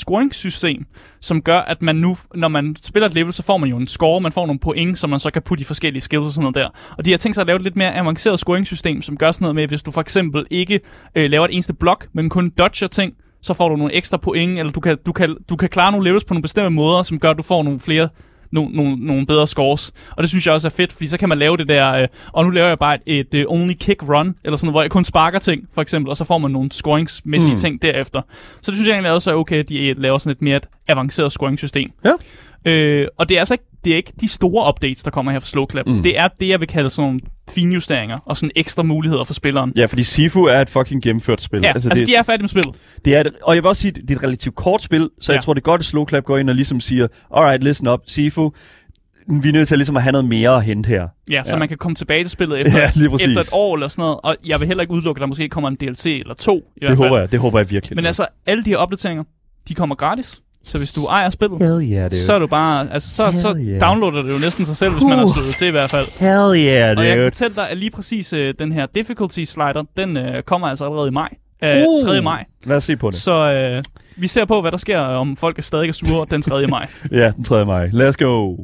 system, som gør, at man nu, når man spiller et level, så får man jo en score, man får nogle point, som man så kan putte i forskellige skills og sådan noget der. Og de har tænkt sig at lave et lidt mere avanceret scoring-system, som gør sådan noget med, hvis du for eksempel ikke øh, laver et eneste blok, men kun dodger ting, så får du nogle ekstra point, eller du kan, du kan, du kan klare nogle levels på nogle bestemte måder, som gør, at du får nogle flere nogle, nogle, nogle bedre scores. Og det synes jeg også er fedt, fordi så kan man lave det der, øh, og nu laver jeg bare et, et uh, only kick run, eller sådan noget, hvor jeg kun sparker ting, for eksempel, og så får man nogle scoringsmæssige mm. Mm. ting derefter. Så det synes jeg egentlig også er okay, at de øh, laver sådan et mere avanceret scoring-system. Ja. Øh, og det er altså ikke, det er ikke de store updates, der kommer her fra Slowclap. Mm. Mm. Det er det, jeg vil kalde sådan nogle finjusteringer, og sådan ekstra muligheder for spilleren. Ja, fordi Sifu er et fucking gennemført spil. Ja, altså, altså det, de er færdige med spillet. det er et, og jeg vil også sige, det er et relativt kort spil, så Ja. jeg tror, det er godt, at Slow Clap går ind og ligesom siger, alright, listen up, Sifu, vi er nødt til ligesom at have noget mere at hente her. Ja, så Ja. man kan komme tilbage til spillet efter, (laughs) Ja, efter et år eller sådan noget. Og jeg vil heller ikke udelukke, at der måske kommer en DLC eller to. I hvert Det fald. håber jeg, det håber jeg virkelig. Men altså, alle de her opdateringer, de kommer gratis. Så hvis du ejer spillet, Hell yeah, dude. så er du bare, altså så, så yeah. downloader det jo næsten sig selv, hvis man har slået til i hvert fald. Hell yeah, Og jeg kan dude. fortælle dig, at lige præcis øh, den her difficulty slider, den øh, kommer altså allerede i maj. Øh, Uh. 3. maj. Lad os se på det. Så øh, vi ser på, hvad der sker, om folk er stadig er sure den 3. maj. (laughs) Ja, den 3. maj. Let's go.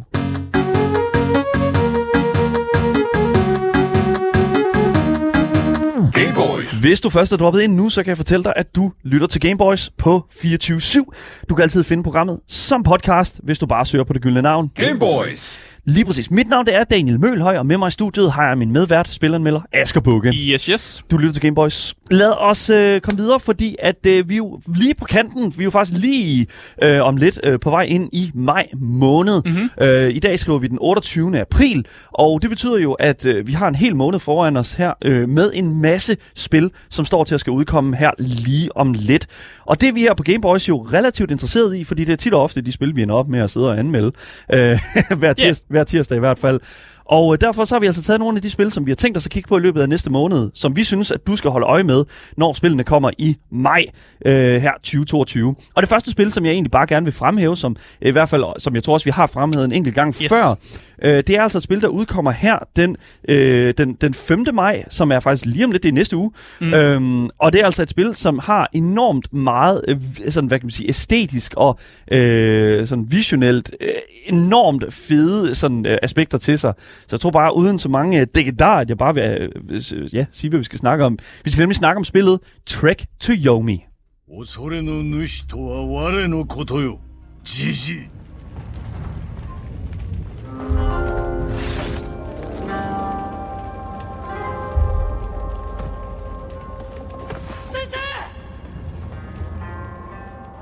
Hvis du først er droppet ind nu, så kan jeg fortælle dig, at du lytter til Gameboys på 24-7. Du kan altid finde programmet som podcast, hvis du bare søger på det gyldne navn. Gameboys! Lige præcis. Mit navn det er Daniel Mølhøj, og med mig i studiet har jeg min medvært, spilleranmelder Asger Bukke. Yes, yes. Du lytter til Gameboys. Lad os øh, komme videre, fordi at øh, vi er jo lige på kanten. Vi er jo faktisk lige øh, om lidt øh, på vej ind i maj måned. Mm-hmm. Øh, I dag skriver vi den 28. april, og det betyder jo, at øh, vi har en hel måned foran os her øh, med en masse spil, som står til at skal udkomme her lige om lidt. Og det er vi her på Gameboys jo relativt interesseret i, fordi det er tit og ofte de spil, vi ender op med at sidde og anmelde. Øh, (laughs) hver, tirs, hver tirsdag i hvert fald. Og øh, derfor så har vi altså taget nogle af de spil, som vi har tænkt os at kigge på i løbet af næste måned, som vi synes, at du skal holde øje med, når spillene kommer i maj øh, her 2022. Og det første spil, som jeg egentlig bare gerne vil fremhæve, som i hvert fald, som jeg tror også, vi har fremhævet en enkelt gang Yes. før, øh, det er altså et spil, der udkommer her den, øh, den, den 5. maj, som er faktisk lige om lidt, det er næste uge. Mm. Øhm, og det er altså et spil, som har enormt meget, øh, sådan, hvad kan man sige, æstetisk og øh, sådan visionelt, øh, enormt fede sådan, øh, aspekter til sig. Så jeg tror bare, uden så mange øh, dækkedar, at jeg bare vil øh, ja, sige, hvad vi skal snakke om. Vi skal nemlig snakke om spillet Trek to Yomi. 恐れの主とは我のことよじじい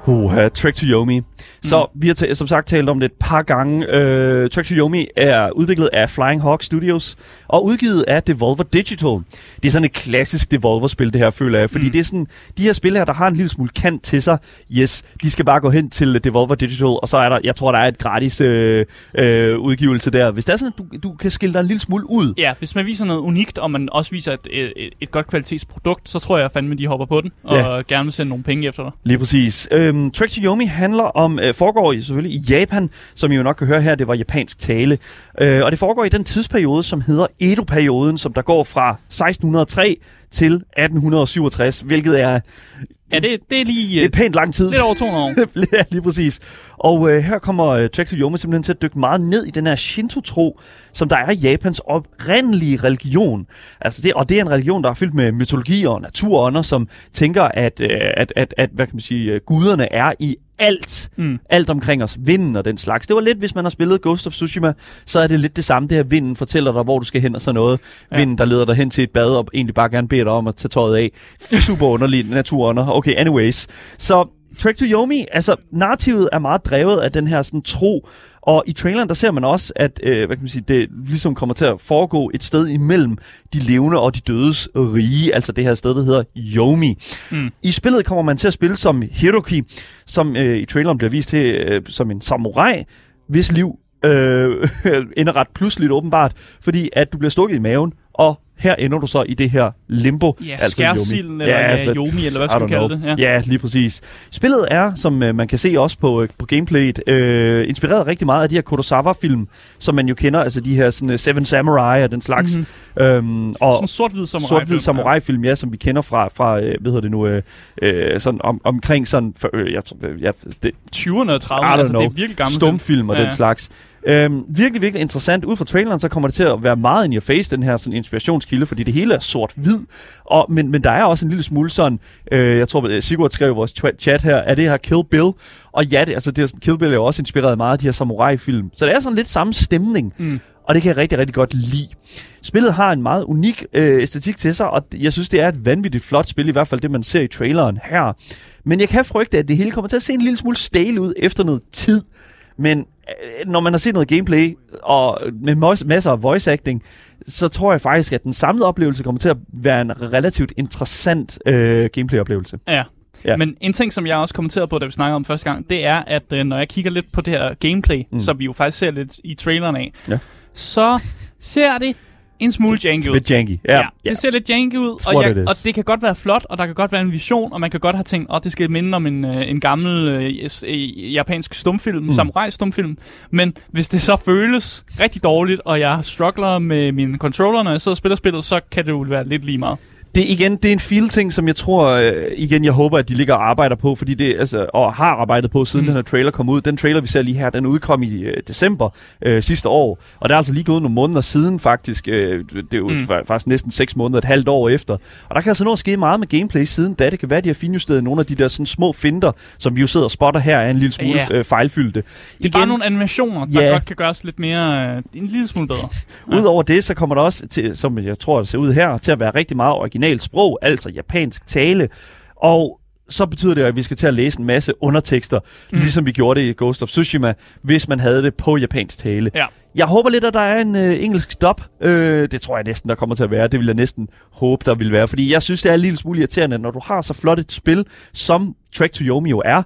Uh, Trek to Yomi. Så vi har som sagt talt om det et par gange. Øh, Track to Yomi er udviklet af Flying Hawk Studios og udgivet af Devolver Digital. Det er sådan et klassisk Devolver-spil, det her, føler jeg. Fordi mm. det er sådan, de her spil her, der har en lille smule kant til sig, yes, de skal bare gå hen til Devolver Digital, og så er der, jeg tror, der er et gratis øh, øh, udgivelse der. Hvis det er sådan, at du, du kan skille dig en lille smule ud, Ja, hvis man viser noget unikt, og man også viser et, et, et godt kvalitetsprodukt, så tror jeg fandme, de hopper på den, og Ja. gerne vil sende nogle penge efter dig. Lige præcis. Øhm, Trek to Yomi handler om, øh, foregår i, selvfølgelig i Japan, som I jo nok kan høre her, det var japansk tale. Øh, og det foregår i den tidsperiode, som hedder Edo-perioden, som der går fra 1603 til 1867, hvilket er, Ja, det, det er lige det er øh, pænt lang tid. lidt over 200 år. (laughs) ja, lige præcis. Og øh, her kommer øh, Trek to Yomi simpelthen til at dykke meget ned i den her Shinto-tro, som der er Japans oprindelige religion. Altså det, og det er en religion, der er fyldt med mytologi og naturånder, som tænker, at, øh, at, at, at hvad kan man sige, øh, guderne er i alt. Mm. Alt omkring os. Vinden og den slags. Det var lidt, hvis man har spillet Ghost of Tsushima, så er det lidt det samme. Det her vinden fortæller dig, hvor du skal hen og sådan noget. Ja. Vinden, der leder dig hen til et bad og egentlig bare gerne beder dig om at tage tøjet af. Super underlig naturånder. Okay, anyways. Så Trek to Yomi, altså narrativet er meget drevet af den her sådan tro, og i traileren der ser man også, at øh, hvad kan man sige, det ligesom kommer til at foregå et sted imellem de levende og de dødes rige, altså det her sted, der hedder Yomi. Mm. I spillet kommer man til at spille som Hiroki, som øh, i traileren bliver vist til øh, som en samurai, hvis liv øh, (laughs) ender ret pludseligt åbenbart, fordi at du bliver stukket i maven, og her ender du så i det her limbo. Ja, altså skærsilden, eller ja, hvad- Yomi, eller hvad skal man kalde know. det? Ja. Ja, lige præcis. Spillet er, som øh, man kan se også på, øh, på gameplayet, øh, inspireret rigtig meget af de her Kurosawa-film, som man jo kender, altså de her sådan, uh, Seven Samurai og den slags. Mhm. Øhm, og Sådan sort-hvid samurai. sort-hvid samurai-film, ja, som vi kender fra, fra øh, hvad hedder det nu, øh, øh, sådan om, omkring sådan, for, øh, jeg øh, ja, det, 20'erne og 30'erne, I don't altså det know. er virkelig gammel stumfilm og Ja, den ja. slags. Øhm, virkelig, virkelig interessant. Ud fra traileren, så kommer det til at være meget in your face, den her sådan, inspirationskilde, fordi det hele er sort-hvid. Og, men, men der er også en lille smule sådan, øh, jeg tror, øh, Sigurd skrev i vores chat her, er det her Kill Bill? Og ja, det, altså, det er, sådan- Kill Bill er jo også inspireret meget af de her samurai-film. Så det er sådan lidt samme stemning. Mm. Og det kan jeg rigtig, rigtig godt lide. Spillet har en meget unik øh, æstetik til sig, og jeg synes, det er et vanvittigt flot spil, i hvert fald det, man ser i traileren her. Men jeg kan frygte, at det hele kommer til at se en lille smule stale ud efter noget tid. Men øh, når man har set noget gameplay, og med masser af voice acting, så tror jeg faktisk, at den samlede oplevelse kommer til at være en relativt interessant øh, gameplay-oplevelse. Ja. Ja. Men en ting, som jeg også kommenterede på, da vi snakkede om første gang, det er, at øh, når jeg kigger lidt på det her gameplay, mm. som vi jo faktisk ser lidt i traileren af, Ja. så ser det en smule janky ud. lidt janky. Ja, ja, det ser lidt janky ud, That's og, jeg, og det kan godt være flot, og der kan godt være en vision, og man kan godt have tænkt, at oh, det skal minde om en, øh, en gammel øh, øh, japansk stumfilm, Mm. samurai-stumfilm. Men hvis det så føles rigtig dårligt, og jeg struggler med mine controller, når jeg sidder og spiller spillet, så kan det jo være lidt lige meget. Det, igen, det er en feel-ting, som jeg tror, øh, igen, jeg håber, at de ligger og arbejder på, fordi det, altså, og har arbejdet på, siden mm. Den her trailer kom ud. Den trailer, vi ser lige her, den udkom i øh, december øh, sidste år, og der er altså lige gået nogle måneder siden faktisk. Øh, det er jo mm. Faktisk næsten seks måneder, et halvt år efter. Og der kan altså nå at ske meget med gameplay siden da. Det kan være, de har finjusteret nogle af de der sådan, små finder, som vi jo sidder og spotter her, er en lille smule Ja. øh, fejlfyldte. Det er bare nogle animationer, der Ja. godt kan gøres lidt mere, øh, en lille smule bedre. Ja. Udover det, så kommer der også, til, som jeg tror, det ser ud her, til at være rigtig meget originalt sprog, altså japansk tale. Og så betyder det, at vi skal til at læse en masse undertekster, mm. ligesom vi gjorde det i Ghost of Tsushima, hvis man havde det på japansk tale. Ja. Jeg håber lidt, at der er en øh, engelsk dub. Øh, det tror jeg næsten, der kommer til at være. Det vil jeg næsten håbe, der vil være. Fordi jeg synes, det er en lille smule irriterende, når du har så flot et spil, som Track to Yomi jo er,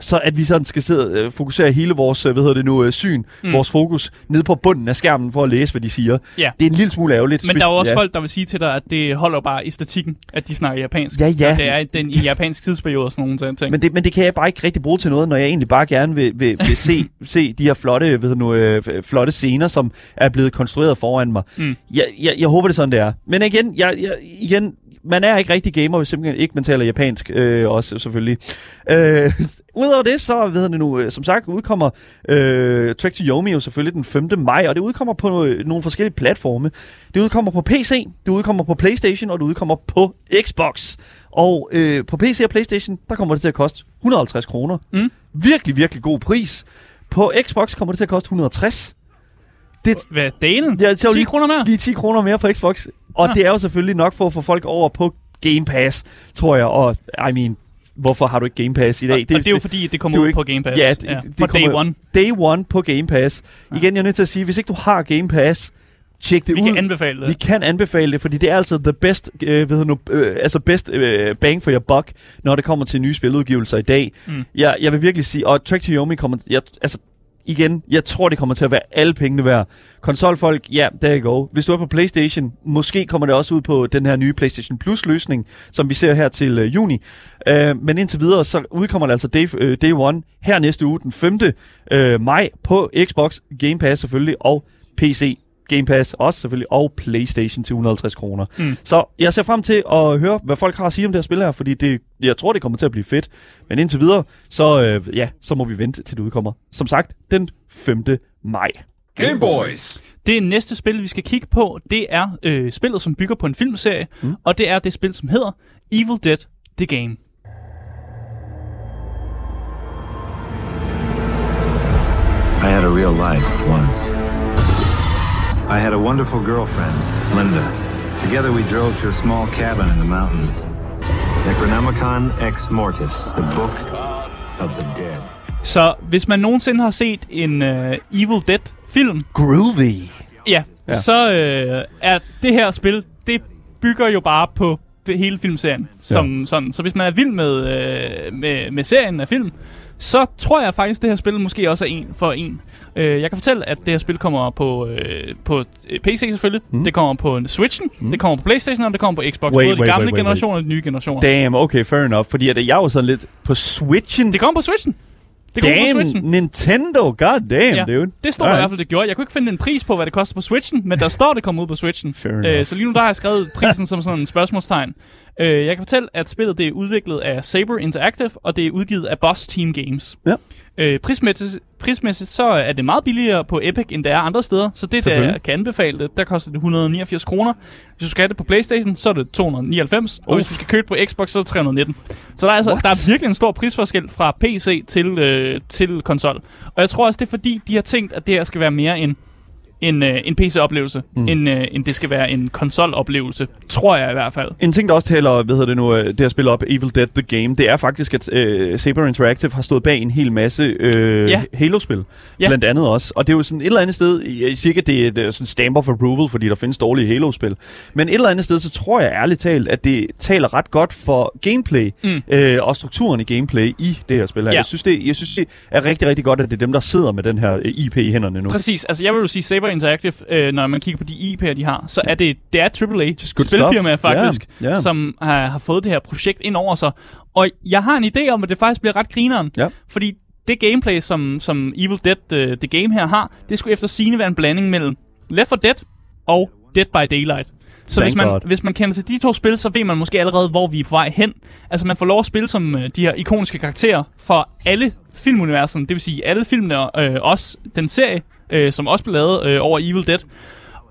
så at vi sådan skal sidde øh, fokusere hele vores, øh, hvad hedder det nu, øh, syn, mm. Vores fokus, ned på bunden af skærmen for at læse, hvad de siger. Ja. Det er en lille smule ærgerligt. Men der er jo også ja. folk, der vil sige til dig, at det holder bare i statikken, at de snakker japansk. Ja, ja. Og det er den i japansk tidsperiode og sådan nogle ting. Men det, men det kan jeg bare ikke rigtig bruge til noget, når jeg egentlig bare gerne vil, vil, vil se, (laughs) se de her flotte, ved nu, øh, flotte scener, som er blevet konstrueret foran mig. Mm. Jeg, jeg, jeg håber, det er sådan, det er. Men igen, jeg, jeg, igen man er ikke rigtig gamer, hvis simpelthen ikke man taler japansk øh, også, selvfølgelig. Øh, (laughs) Udover det, så ved det nu, øh, som sagt, udkommer øh, Trek to Yomi jo selvfølgelig den 5. maj, og det udkommer på øh, nogle forskellige platforme. Det udkommer på PC, det udkommer på Playstation, og det udkommer på Xbox. Og øh, på PC og Playstation, der kommer det til at koste 150 kroner. Mm. Virkelig, virkelig god pris. På Xbox kommer det til at koste 160. Det, Hvad, delen? Ja, så 10 lige- kroner mere? lige 10 kroner mere på Xbox. Og det er jo selvfølgelig nok for at få folk over på Game Pass, tror jeg. Og I mean, hvorfor har du ikke Game Pass i dag? Og, og det er jo fordi, det kommer det er jo ud ikke- på Game Pass. Ja, det, det, Fra det day kommer- one. Day one på Game Pass. Igen, jeg er nødt til at sige, hvis ikke du har Game Pass, tjek det Vi ud. kan anbefale det. Vi kan anbefale det, fordi det er altså the best, øh, ved nu, øh, altså best øh, bang for your buck, når det kommer til nye spiludgivelser i dag. Mm. Jeg, jeg vil virkelig sige, og Track to Yomi kommer, jeg, altså igen, jeg tror, det kommer til at være alle pengene værd. Konsolfolk, ja, there you go. Hvis du er på Playstation, måske kommer det også ud på den her nye Playstation Plus løsning, som vi ser her til øh, juni. Øh, men indtil videre, så udkommer det altså day, øh, day one her næste uge, den 5. Øh, maj, på Xbox, Game Pass selvfølgelig, og PC Game Pass også selvfølgelig, og PlayStation til 150 kroner. Mm. Så jeg ser frem til at høre, hvad folk har at sige om det her spil her, fordi det, jeg tror, det kommer til at blive fedt. Men indtil videre, så, øh, ja, så må vi vente til det udkommer. Som sagt, den 5. maj. Game Boys. Det næste spil, vi skal kigge på, det er øh, spillet, som bygger på en filmserie, mm. og det er det spil, som hedder Evil Dead The Game. I had a real life once. I had a wonderful girlfriend, Linda. Together we drove to a small cabin in the mountains. Necronomicon Ex Mortis, the book of the dead. Så hvis man nogensinde har set en øh, Evil Dead-film, Groovy. ja, Ja. så øh, er det her spil, det bygger jo bare på hele filmserien. Som, ja. sådan. Så hvis man er vild med, øh, med, med serien af film, så tror jeg faktisk, det her spil måske også er en for en. Øh, jeg kan fortælle, at det her spil kommer på, øh, på øh, PC selvfølgelig. Mm. Det kommer på Switchen, mm. det kommer på Playstation, og det kommer på Xbox. Wait, både de wait, gamle wait, wait, generationer og de nye generationer. Damn, okay, fair enough. Fordi at jeg var sådan lidt på Switchen. Det kommer på Switchen. Det Damn. Nintendo, god damn, Ja, dude. det står der i Alright. hvert fald, det gjorde. Jeg kunne ikke finde en pris på, hvad det koster på Switchen, men der står, det kommer ud på Switchen. Øh, så lige nu der har jeg skrevet prisen som sådan en spørgsmålstegn. Øh, jeg kan fortælle, at spillet det er udviklet af Saber Interactive, og det er udgivet af Boss Team Games. Ja. Øh, prismæssigt, prismæssigt så er det meget billigere på Epic, end det er andre steder. Så det, der kan anbefale det, der koster det 189 kroner. Hvis du skal have det på Playstation, så er det 299. Og hvis du skal købe det på Xbox, så er det 319. Så der er, altså, What? der er virkelig en stor prisforskel fra PC til, øh, til konsol. Og jeg tror også, det er fordi, de har tænkt, at det her skal være mere en, en, øh, en PC-oplevelse, mm. end, øh, end det skal være en konsoloplevelse. Tror jeg i hvert fald. En ting, der også taler, hvad hedder det nu, øh, det her spil op, Evil Dead The Game, det er faktisk, at øh, Saber Interactive har stået bag en hel masse øh, Ja. Halo-spil. Ja. Blandt andet også. Og det er jo sådan et eller andet sted, jeg siger ikke, at det er et sådan stamp of approval, fordi der findes dårlige Halo-spil. Men et eller andet sted, så tror jeg ærligt talt, at det taler ret godt for gameplay Mm. øh, og strukturen i gameplay i det her spil her. Ja. Jeg, synes, det, jeg synes, det er rigtig, rigtig godt, at det er dem, der sidder med den her øh, IP i hænderne nu. Præcis. Altså, jeg vil jo sige, Saber Interactive, øh, når man kigger på de IP'er, de har, så er det, det er AAA good spilfirma stuff. faktisk, Ja, ja. som har, har fået det her projekt ind over sig. Og jeg har en idé om, at det faktisk bliver ret grineren. Ja. Fordi det gameplay, som, som Evil Dead uh, The Game her har, det skulle efter sigende være en blanding mellem Left 4 Dead og Dead by Daylight. Så Thank hvis man, God. hvis man kender til de to spil, så ved man måske allerede, hvor vi er på vej hen. Altså man får lov at spille som øh, de her ikoniske karakterer fra alle filmuniverserne. Det vil sige alle filmene, øh, også den serie, øh, som også blev lavet øh, over Evil Dead.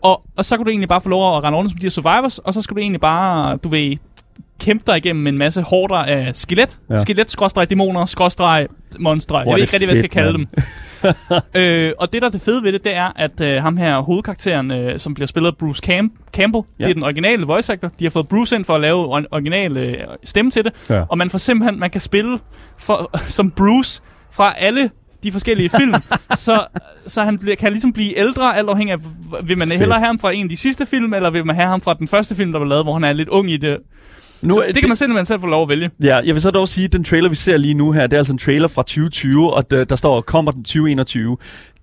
Og, og så kunne du egentlig bare få lov at rende rundt som de her survivors, og så skulle du egentlig bare, du ved, kæmpe dig igennem en masse hårder af skelet. Ja. Skelet, skråstreg, dæmoner, skråstreg, monstre. Jeg ved ikke rigtig, hvad jeg skal kalde mand. dem. (laughs) øh, og det, der er det fede ved det, det er, at øh, ham her, hovedkarakteren, øh, som bliver spillet af Bruce Camp Campbell, ja. Det er den originale voice actor. De har fået Bruce ind for at lave or- original øh, stemme til det. Ja. Og man får simpelthen, man kan spille for, (laughs) som Bruce fra alle de forskellige film, (laughs) så, så han bliver, kan ligesom blive ældre, alt afhængig af, vil man Fedt. hellere have ham fra en af de sidste film, eller vil man have ham fra den første film, der var lavet, hvor han er lidt ung i det. Nu, så er det, kan man simpelthen selv få lov at vælge. Ja, jeg vil så dog sige, at den trailer, vi ser lige nu her, det er altså en trailer fra 2020, og der, der står, kommer den 2021.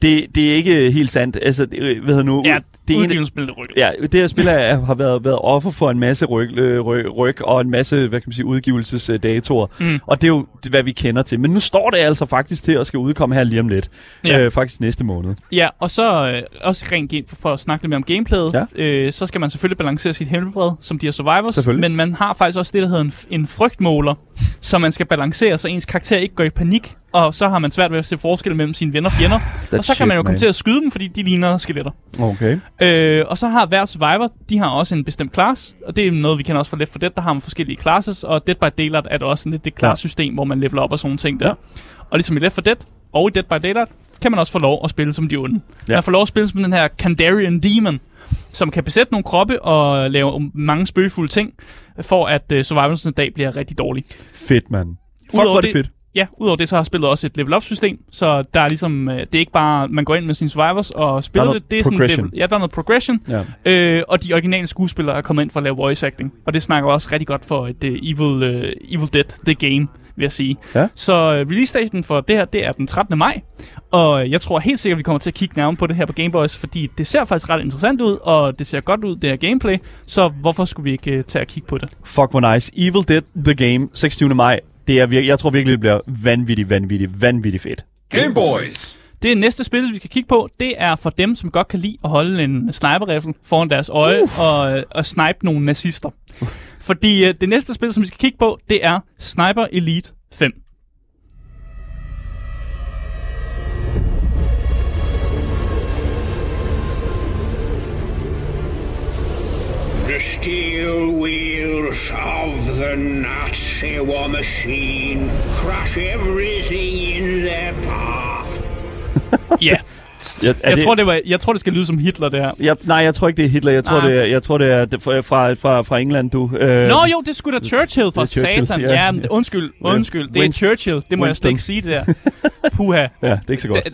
Det, det er ikke helt sandt. Altså, det, hvad hedder nu? Ja, det er en, udgivelsesspillet rykket. Ja, det her spil er, har været, været offer for en masse ryg, øh, ryg, ryg og en masse, hvad kan man sige, udgivelsesdatorer. Mm. Og det er jo, hvad vi kender til. Men nu står det altså faktisk til at skal udkomme her lige om lidt. Ja. Øh, faktisk næste måned. Ja, og så øh, også rent for at snakke lidt mere om gameplayet, Ja. øh, så skal man selvfølgelig balancere sit helbred, som de her survivors. Men man har faktisk også det, der hedder en, en frygtmåler, som man skal balancere, så ens karakter ikke går i panik, og så har man svært ved at se forskel mellem sine venner og fjender. og så kan shit, man jo komme man. til at skyde dem, fordi de ligner skeletter. Okay. Øh, og så har hver survivor, de har også en bestemt class, og det er noget, vi kender også fra Left 4 Dead, der har man forskellige classes, og Dead by Daylight er der også sådan lidt det class-system, hvor man leveler op og sådan nogle ting der. Ja. Og ligesom i Left 4 Dead og i Dead by Daylight, kan man også få lov at spille som de onde. Ja. Man får lov at spille som den her Kandarian Demon, som kan besætte nogle kroppe og lave mange spøgefulde ting, for at uh, survivalsens dag bliver rigtig dårlig. Fedt, mand. Fuck, hvor er det fedt. Ja, udover det, så har spillet også et level-up-system, så der er ligesom, øh, det er ikke bare, man går ind med sine survivors og spiller det, det er sådan level, ja, der er noget progression, Ja. øh, og de originale skuespillere er kommet ind for at lave voice acting, og det snakker også rigtig godt for et uh, Evil, uh, Evil Dead, The Game, vil jeg sige. Ja. Så uh, release-daten for det her, det er den 13. maj, og jeg tror helt sikkert, vi kommer til at kigge nærmere på det her på Game Boys, fordi det ser faktisk ret interessant ud, og det ser godt ud, det her gameplay, så hvorfor skulle vi ikke uh, tage og kigge på det? Fuck, hvor nice. Evil Dead The Game, 26. maj. Det er vir- jeg tror virkelig, det bliver vanvittigt, vanvittigt, vanvittigt fedt. Game Boys. Det næste spil, vi skal kigge på, det er for dem, som godt kan lide at holde en sniper-rifle foran deres øje uh. og, og snipe nogle nazister. Fordi uh, det næste spil, som vi skal kigge på, det er Sniper Elite 5. The steel wheels of the Nazi war machine crush everything in their path. (laughs) Ja, Ja, er jeg, det- tror, det var, jeg tror, det skal lyde som Hitler, det her. Jeg, nej, jeg tror ikke, det er Hitler. Jeg tror, Nej. det er, jeg tror, det er fra, fra, fra, England, du. Øh, Nå jo, det skulle da Churchill for Churchill, satan. ja. Ja, men det- undskyld, Ja. undskyld. Det er Win- Churchill. Det må jeg slet Winston. ikke sige, det der. Puha. (laughs) Ja, det er ikke så godt.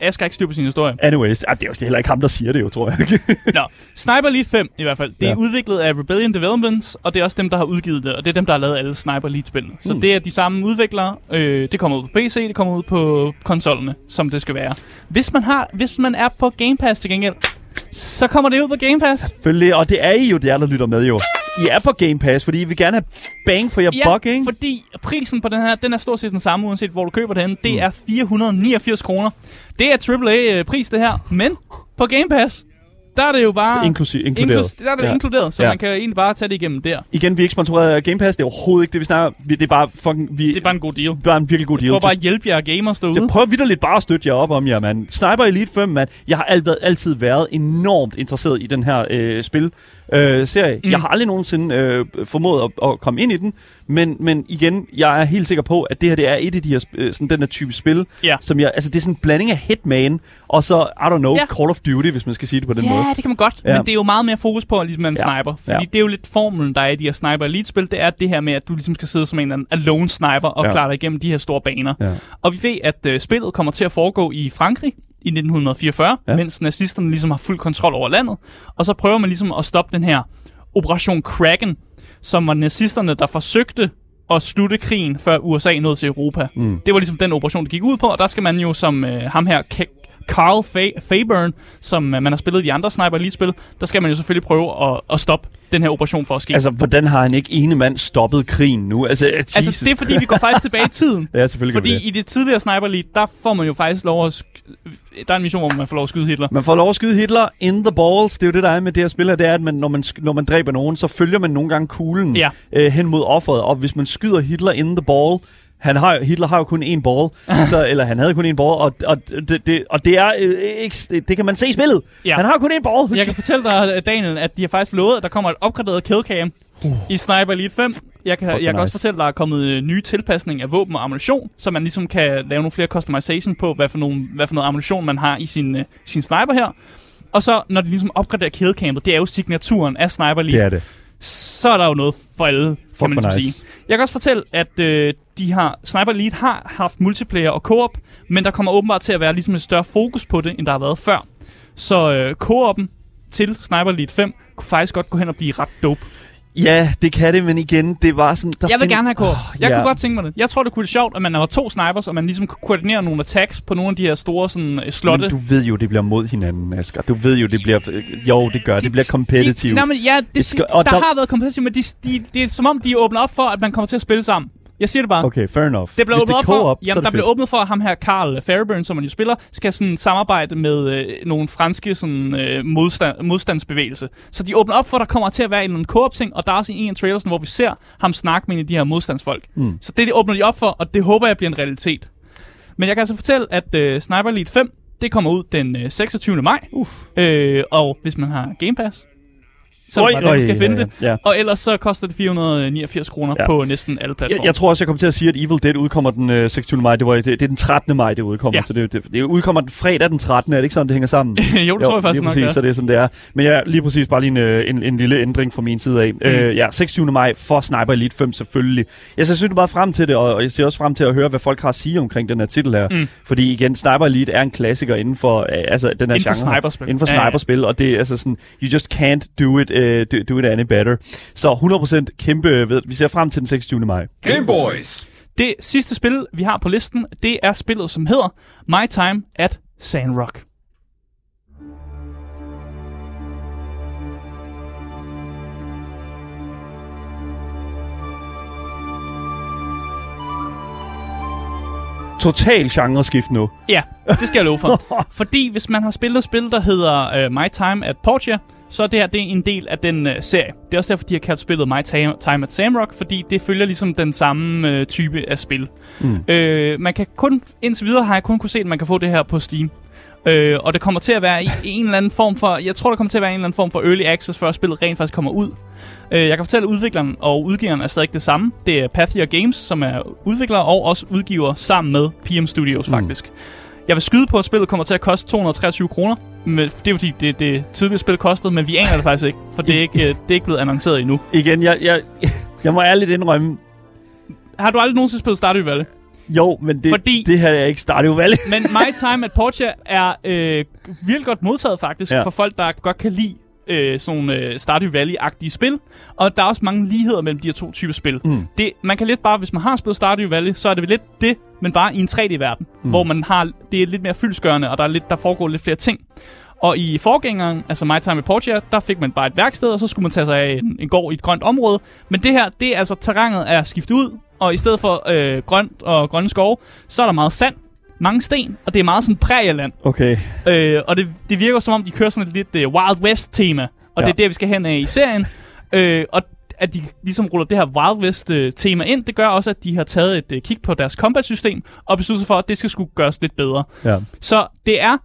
Asger ikke styr på sin historie. Anyways, ah, det er jo heller ikke ham, der siger det jo, tror jeg. (laughs) Nå, Sniper Elite 5 i hvert fald. Det er Ja. udviklet af Rebellion Developments, og det er også dem, der har udgivet det, og det er dem, der har lavet alle Sniper Elite-spillene. Så Hmm. det er de samme udviklere. Øh, det kommer ud på PC, det kommer ud på konsollerne, som det skal være. Hvis man, har, hvis man er på Game Pass til gengæld, så kommer det ud på Game Pass. Selvfølgelig, og det er I jo, der, der lytter med jo. I er på Game Pass, fordi I vil gerne have bang for your buck, ikke? fordi prisen på den her, den er stort set den samme, uanset hvor du køber den. Det er 489 kroner. Det er AAA-pris, det her. Men på Game Pass, der er det jo bare... Inklusiv, inkluderet. Inklus- der er det Ja. inkluderet, så Ja. man kan egentlig bare tage det igennem der. Igen, vi er ikke sponsoreret af Game Pass. Det er overhovedet ikke det, vi snakker. Vi- Det er bare fucking... Vi, Det er bare en god deal. det er bare en virkelig god deal. Prøv bare at hjælpe jer gamers derude. Jeg prøver vidderligt bare at støtte jer op om jer, mand. Sniper Elite 5, mand. Jeg har altid, altid været enormt interesseret i den her øh, spil. Øh, serie. Mm. Jeg har aldrig nogensinde øh, formået at, at komme ind i den, men, men igen, jeg er helt sikker på, at det her det er et af de her, øh, sådan den her type spil, Ja. som jeg, altså det er sådan en blanding af Hitman, og så, I don't know, Ja. Call of Duty, hvis man skal sige det på den måde. Ja, det kan man godt, Ja. men det er jo meget mere fokus på, ligesom man Ja. sniper. Fordi Ja. det er jo lidt formelen, der er i de her sniper elite-spil, det er det her med, at du ligesom skal sidde som en eller anden alone sniper og ja. klare dig igennem de her store baner. Ja. Og vi ved, at øh, spillet kommer til at foregå i Frankrig i 1944, Ja. mens nazisterne ligesom har fuld kontrol over landet. Og så prøver man ligesom at stoppe den her Operation Kraken, som var nazisterne, der forsøgte at slutte krigen, før USA nåede til Europa. Mm. Det var ligesom den operation, det gik ud på, og der skal man jo som øh, ham her, Carl Fa- Faburn, som øh, man har spillet i de andre Sniper Elite-spil, der skal man jo selvfølgelig prøve at, at stoppe den her operation for at ske. Altså, hvordan har han ikke ene mand stoppet krigen nu? Altså, Jesus. altså det er fordi, vi går faktisk tilbage i tiden. (laughs) Ja, selvfølgelig Fordi det. i det tidligere Sniper Elite, der får man jo faktisk lov at... Der er en mission, hvor man får lov at skyde Hitler. Man får lov at skyde Hitler in the balls. Det er jo det, der er med det her spil her. Det er, at man, når, man, når man dræber nogen, så følger man nogle gange kuglen Ja. øh, hen mod offeret. Og hvis man skyder Hitler in the ball, han har, Hitler har jo kun én ball, (laughs) så, eller han havde kun én ball, og, og, det, det, og det er øh, ikke, det, kan man se i spillet. Ja. Han har kun én ball. Jeg kan fortælle dig, Daniel, at de har faktisk lovet, at der kommer et opgraderet killcam uh. i Sniper Elite 5. Jeg kan, Fucking jeg kan også nice. fortælle, at der er kommet øh, nye tilpasninger af våben og ammunition, så man ligesom kan lave nogle flere customization på, hvad for, nogle, hvad for noget ammunition man har i sin, øh, sin sniper her. Og så, når de ligesom opgraderer killcampet, det er jo signaturen af Sniper Elite, Det er det. så er der jo noget for alle, kan Fuck, man ligesom nice. sige. Jeg kan også fortælle, at øh, de har, Sniper Elite har haft multiplayer og co-op, men der kommer åbenbart til at være ligesom et større fokus på det, end der har været før. Så øh, co-op'en til Sniper Elite 5 kunne faktisk godt gå hen og blive ret dope. Ja, det kan det, men igen, det var sådan... Der Jeg vil find- gerne have co-op. Jeg ja. kunne godt tænke mig det. Jeg tror, det kunne være sjovt, at man var to snipers, og man ligesom kunne koordinere nogle attacks på nogle af de her store sådan, øh, slotte. Men du ved jo, det bliver mod hinanden, Asger. Du ved jo, det bliver... Jo, det gør. Det bliver competitive. De, nej, men ja, det, Det skal- og der, der- har været competitive, men de, de, det er som om, de åbner op for, at man kommer til at spille sammen. Jeg siger det bare. Okay, fair enough. Det blev Hvis åbnet det op for, jamen, det der blev åbnet for, at ham her Carl Fairburn, som man jo spiller, skal sådan samarbejde med øh, nogle franske sådan, øh, modstand, modstandsbevægelse. Så de åbner op for, at der kommer til at være en co-op ting, og der er også en af trailersen, hvor vi ser ham snakke med en af de her modstandsfolk. Mm. Så det de åbner de op for, og det håber jeg bliver en realitet. Men jeg kan altså fortælle, at øh, Sniper Elite 5, det kommer ud den øh, 26. maj. Uff. Øh, og hvis man har Game Pass, Så oj, man skal ja, finde ja, det. ja. Og ellers så koster det 489 kroner Ja. på næsten alle Jeg, platforme. jeg tror også, jeg kommer til at sige, at Evil Dead udkommer den øh, 26. maj. Det, var, det, det er den 13. maj, det udkommer. Ja. Så det, det, det udkommer den fredag den 13. Er det ikke sådan, det hænger sammen? (laughs) jo, det tror jeg faktisk lige nok, præcis, ja. så det er sådan, det er. Men ja, lige præcis bare lige en, øh, en, en lille ændring fra min side af. Mm. Øh, ja, 26. maj for Sniper Elite 5 selvfølgelig. Jeg synes meget frem til det, og jeg ser også frem til at høre, hvad folk har at sige omkring den her titel her. Mm. Fordi igen, Sniper Elite er en klassiker inden for øh, altså, den her Inden for genre. sniperspil. Inden for Ja, ja. sniperspil, og det er altså sådan, you just can't do it, uh, do, do it any better. Så 100% kæmpe, ved, vi ser frem til den 26. maj. Game Boys. Det sidste spil, vi har på listen, det er spillet, som hedder My Time at Sandrock. Total genreskift nu. Ja, det skal jeg love for. (laughs) Fordi hvis man har spillet et spil, der hedder uh, My Time at Portia, så det her det er en del af den uh, serie. Det er også derfor, de har kaldt spillet My Time, at Samrock, fordi det følger ligesom den samme uh, type af spil. Mm. Uh, man kan kun, indtil videre har jeg kun kunne se, at man kan få det her på Steam. Øh, og det kommer til at være i en eller anden form for, jeg tror, der kommer til at være en eller anden form for early access, før spillet rent faktisk kommer ud. Øh, jeg kan fortælle, at udvikleren og udgiveren er stadig det samme. Det er Pathia Games, som er udvikler og også udgiver sammen med PM Studios, faktisk. Jeg vil skyde på, at spillet kommer til at koste 223 kroner. Men det er fordi, det, det tidligere spil kostede, men vi aner det faktisk ikke, for det er ikke, øh, det er ikke blevet annonceret endnu. Igen, jeg, jeg, jeg må ærligt indrømme, Har du aldrig nogensinde spillet Stardew Valley? jo, men det, Fordi- det her er ikke Stardew Valley. Men My (laughs) Time at Portia er øh, virkelig godt modtaget faktisk Ja. ja. for folk, der godt kan lide øh, sådan nogle øh, Stardew Valley-agtige spil. Og der er også mange ligheder mellem de her to typer spil. Mm. Det, man kan lidt bare, hvis man har spillet Stardew Valley, så er det lidt det, men bare i en 3D-verden. Mm. Hvor man har, det er lidt mere fyldskørende, og der, er lidt, der foregår lidt flere ting. Og i forgængeren, altså My Time at Portia, der fik man bare et værksted, og så skulle man tage sig af en, en gård i et grønt område. Men det her, det er altså, terrænet er skiftet ud, og i stedet for øh, grønt og grønne skove, så er der meget sand, mange sten, og det er meget sådan prærieland. Okay. Øh, og det, det virker som om, de kører sådan et lidt uh, Wild West-tema, og ja. Det er der, vi skal hen af i serien. Øh, og at de ligesom ruller det her Wild West-tema ind, det gør også, at de har taget et uh, kig på deres combat-system, og besluttet sig for, at det skal skulle gøres lidt bedre. Ja. Så det er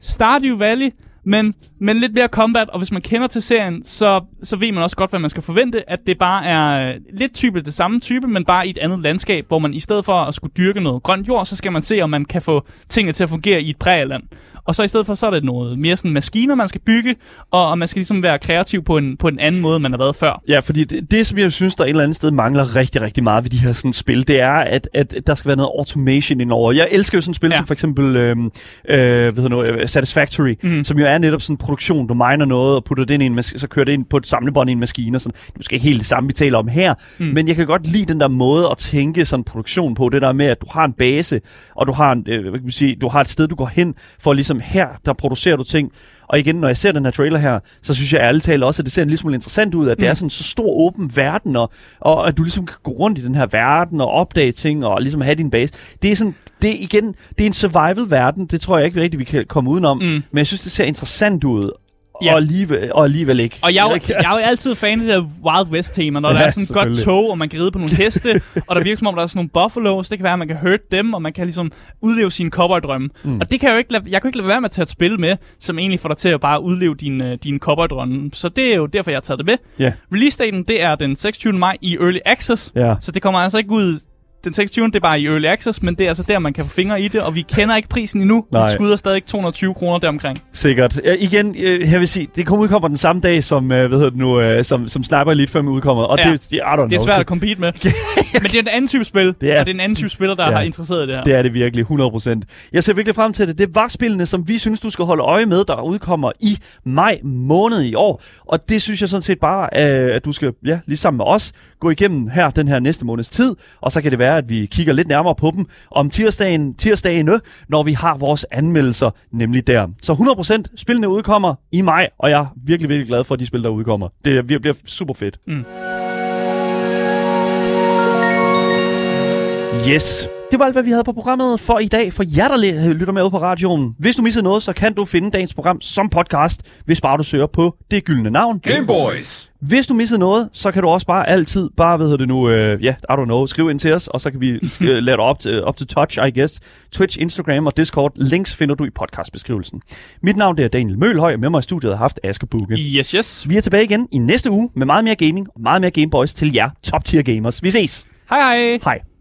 Stardew Valley, men, men lidt mere combat, og hvis man kender til serien, så, så ved man også godt, hvad man skal forvente, at det bare er øh, lidt type det samme type, men bare i et andet landskab, hvor man i stedet for at skulle dyrke noget grønt jord, så skal man se, om man kan få tingene til at fungere i et prærieland. Og så i stedet for, så er det noget mere sådan maskiner, man skal bygge, og, og man skal ligesom være kreativ på en, på en anden måde, end man har været før. Ja, fordi det, det, som jeg synes, der et eller andet sted mangler rigtig, rigtig meget ved de her sådan, spil, det er, at, at der skal være noget automation indover. Jeg elsker jo sådan spil Ja. som for eksempel øhm, øh, hvad hedder nu, øh, Satisfactory, mm. som jo er netop sådan produktion. Du miner noget og putter det ind i en mas- så kører det ind på et samlebånd i en maskine. Og sådan. Det er måske ikke helt det samme, vi taler om her, Mm. men jeg kan godt lide den der måde at tænke sådan produktion på. Det der med, at du har en base, og du har, en, øh, hvad kan man sige, du har et sted, du går hen for ligesom her, der producerer du ting. Og igen, når jeg ser den her trailer her, så synes jeg ærligt talt også, at det ser en lille smule interessant ud, at det Mm. er sådan en så stor åben verden, og, og at du ligesom kan gå rundt i den her verden og opdage ting, og ligesom have din base. Det er sådan, det er igen, det er en survival-verden, det tror jeg ikke rigtigt, vi kan komme udenom, Mm. men jeg synes, det ser interessant ud, Ja. og, alligevel, og alligevel ikke. Og jeg, er jo- jeg er jo altid fan af det der Wild West-tema, når ja, der er sådan et godt tog, og man kan ride på nogle heste, (laughs) og der virker som om, der er sådan nogle buffaloes. Det kan være, at man kan hurt dem, og man kan ligesom udleve sine cowboydrømme. Mm. Og det kan jeg jo ikke lade, jeg kan ikke lade være med at tage et spil med, som egentlig får dig til at bare udleve dine, øh, dine cowboydrømme. Så det er jo derfor, jeg har taget det med. Ja. Release-daten, det er den 26. maj i Early Access. Ja. Så det kommer altså ikke ud den 26. det er bare i Early Access, men det er altså der, man kan få fingre i det, og vi kender ikke prisen endnu. Nej. Vi skyder stadig 220 kroner deromkring. Sikkert. Ja, igen, øh, jeg vil sige, det kommer udkommer den samme dag, som, øh, hvad hedder det nu, øh, som, som Sniper Elite 5 udkommer, og Ja. det, det, I don't know. Det er svært at compete med. (laughs) men det er en anden type spil, Det er- og det er en anden type spiller, der Ja. har interesseret det her. Det er det virkelig, 100%. Jeg ser virkelig frem til det. Det var spillene, som vi synes, du skal holde øje med, der udkommer i maj måned i år. Og det synes jeg sådan set bare, øh, at du skal, ja, lige sammen med os, gå igennem her den her næste måneds tid. Og så kan det være, at vi kigger lidt nærmere på dem om tirsdagen, tirsdagene, når vi har vores anmeldelser, nemlig der. Så 100% spillene udkommer i maj, og jeg er virkelig, virkelig glad for, at de spil, der udkommer. Det bliver super fedt. Mm. Yes. Det var alt, hvad vi havde på programmet for i dag. For jer, der lytter med på radioen. Hvis du missede noget, så kan du finde dagens program som podcast, hvis bare du søger på det gyldne navn. Game Boys. Hvis du missede noget, så kan du også bare altid, bare hvad hedder det nu, øh, ja, I don't know, skriv ind til os, og så kan vi (laughs) øh, lade dig op til, op til touch, I guess. Twitch, Instagram og Discord. Links finder du i podcastbeskrivelsen. Mit navn det er Daniel Mølhøj, og med mig i studiet har haft Asger Bukke. Yes, yes. Vi er tilbage igen i næste uge med meget mere gaming og meget mere Gameboys til jer top tier gamers. Vi ses. Hej hej. Hej.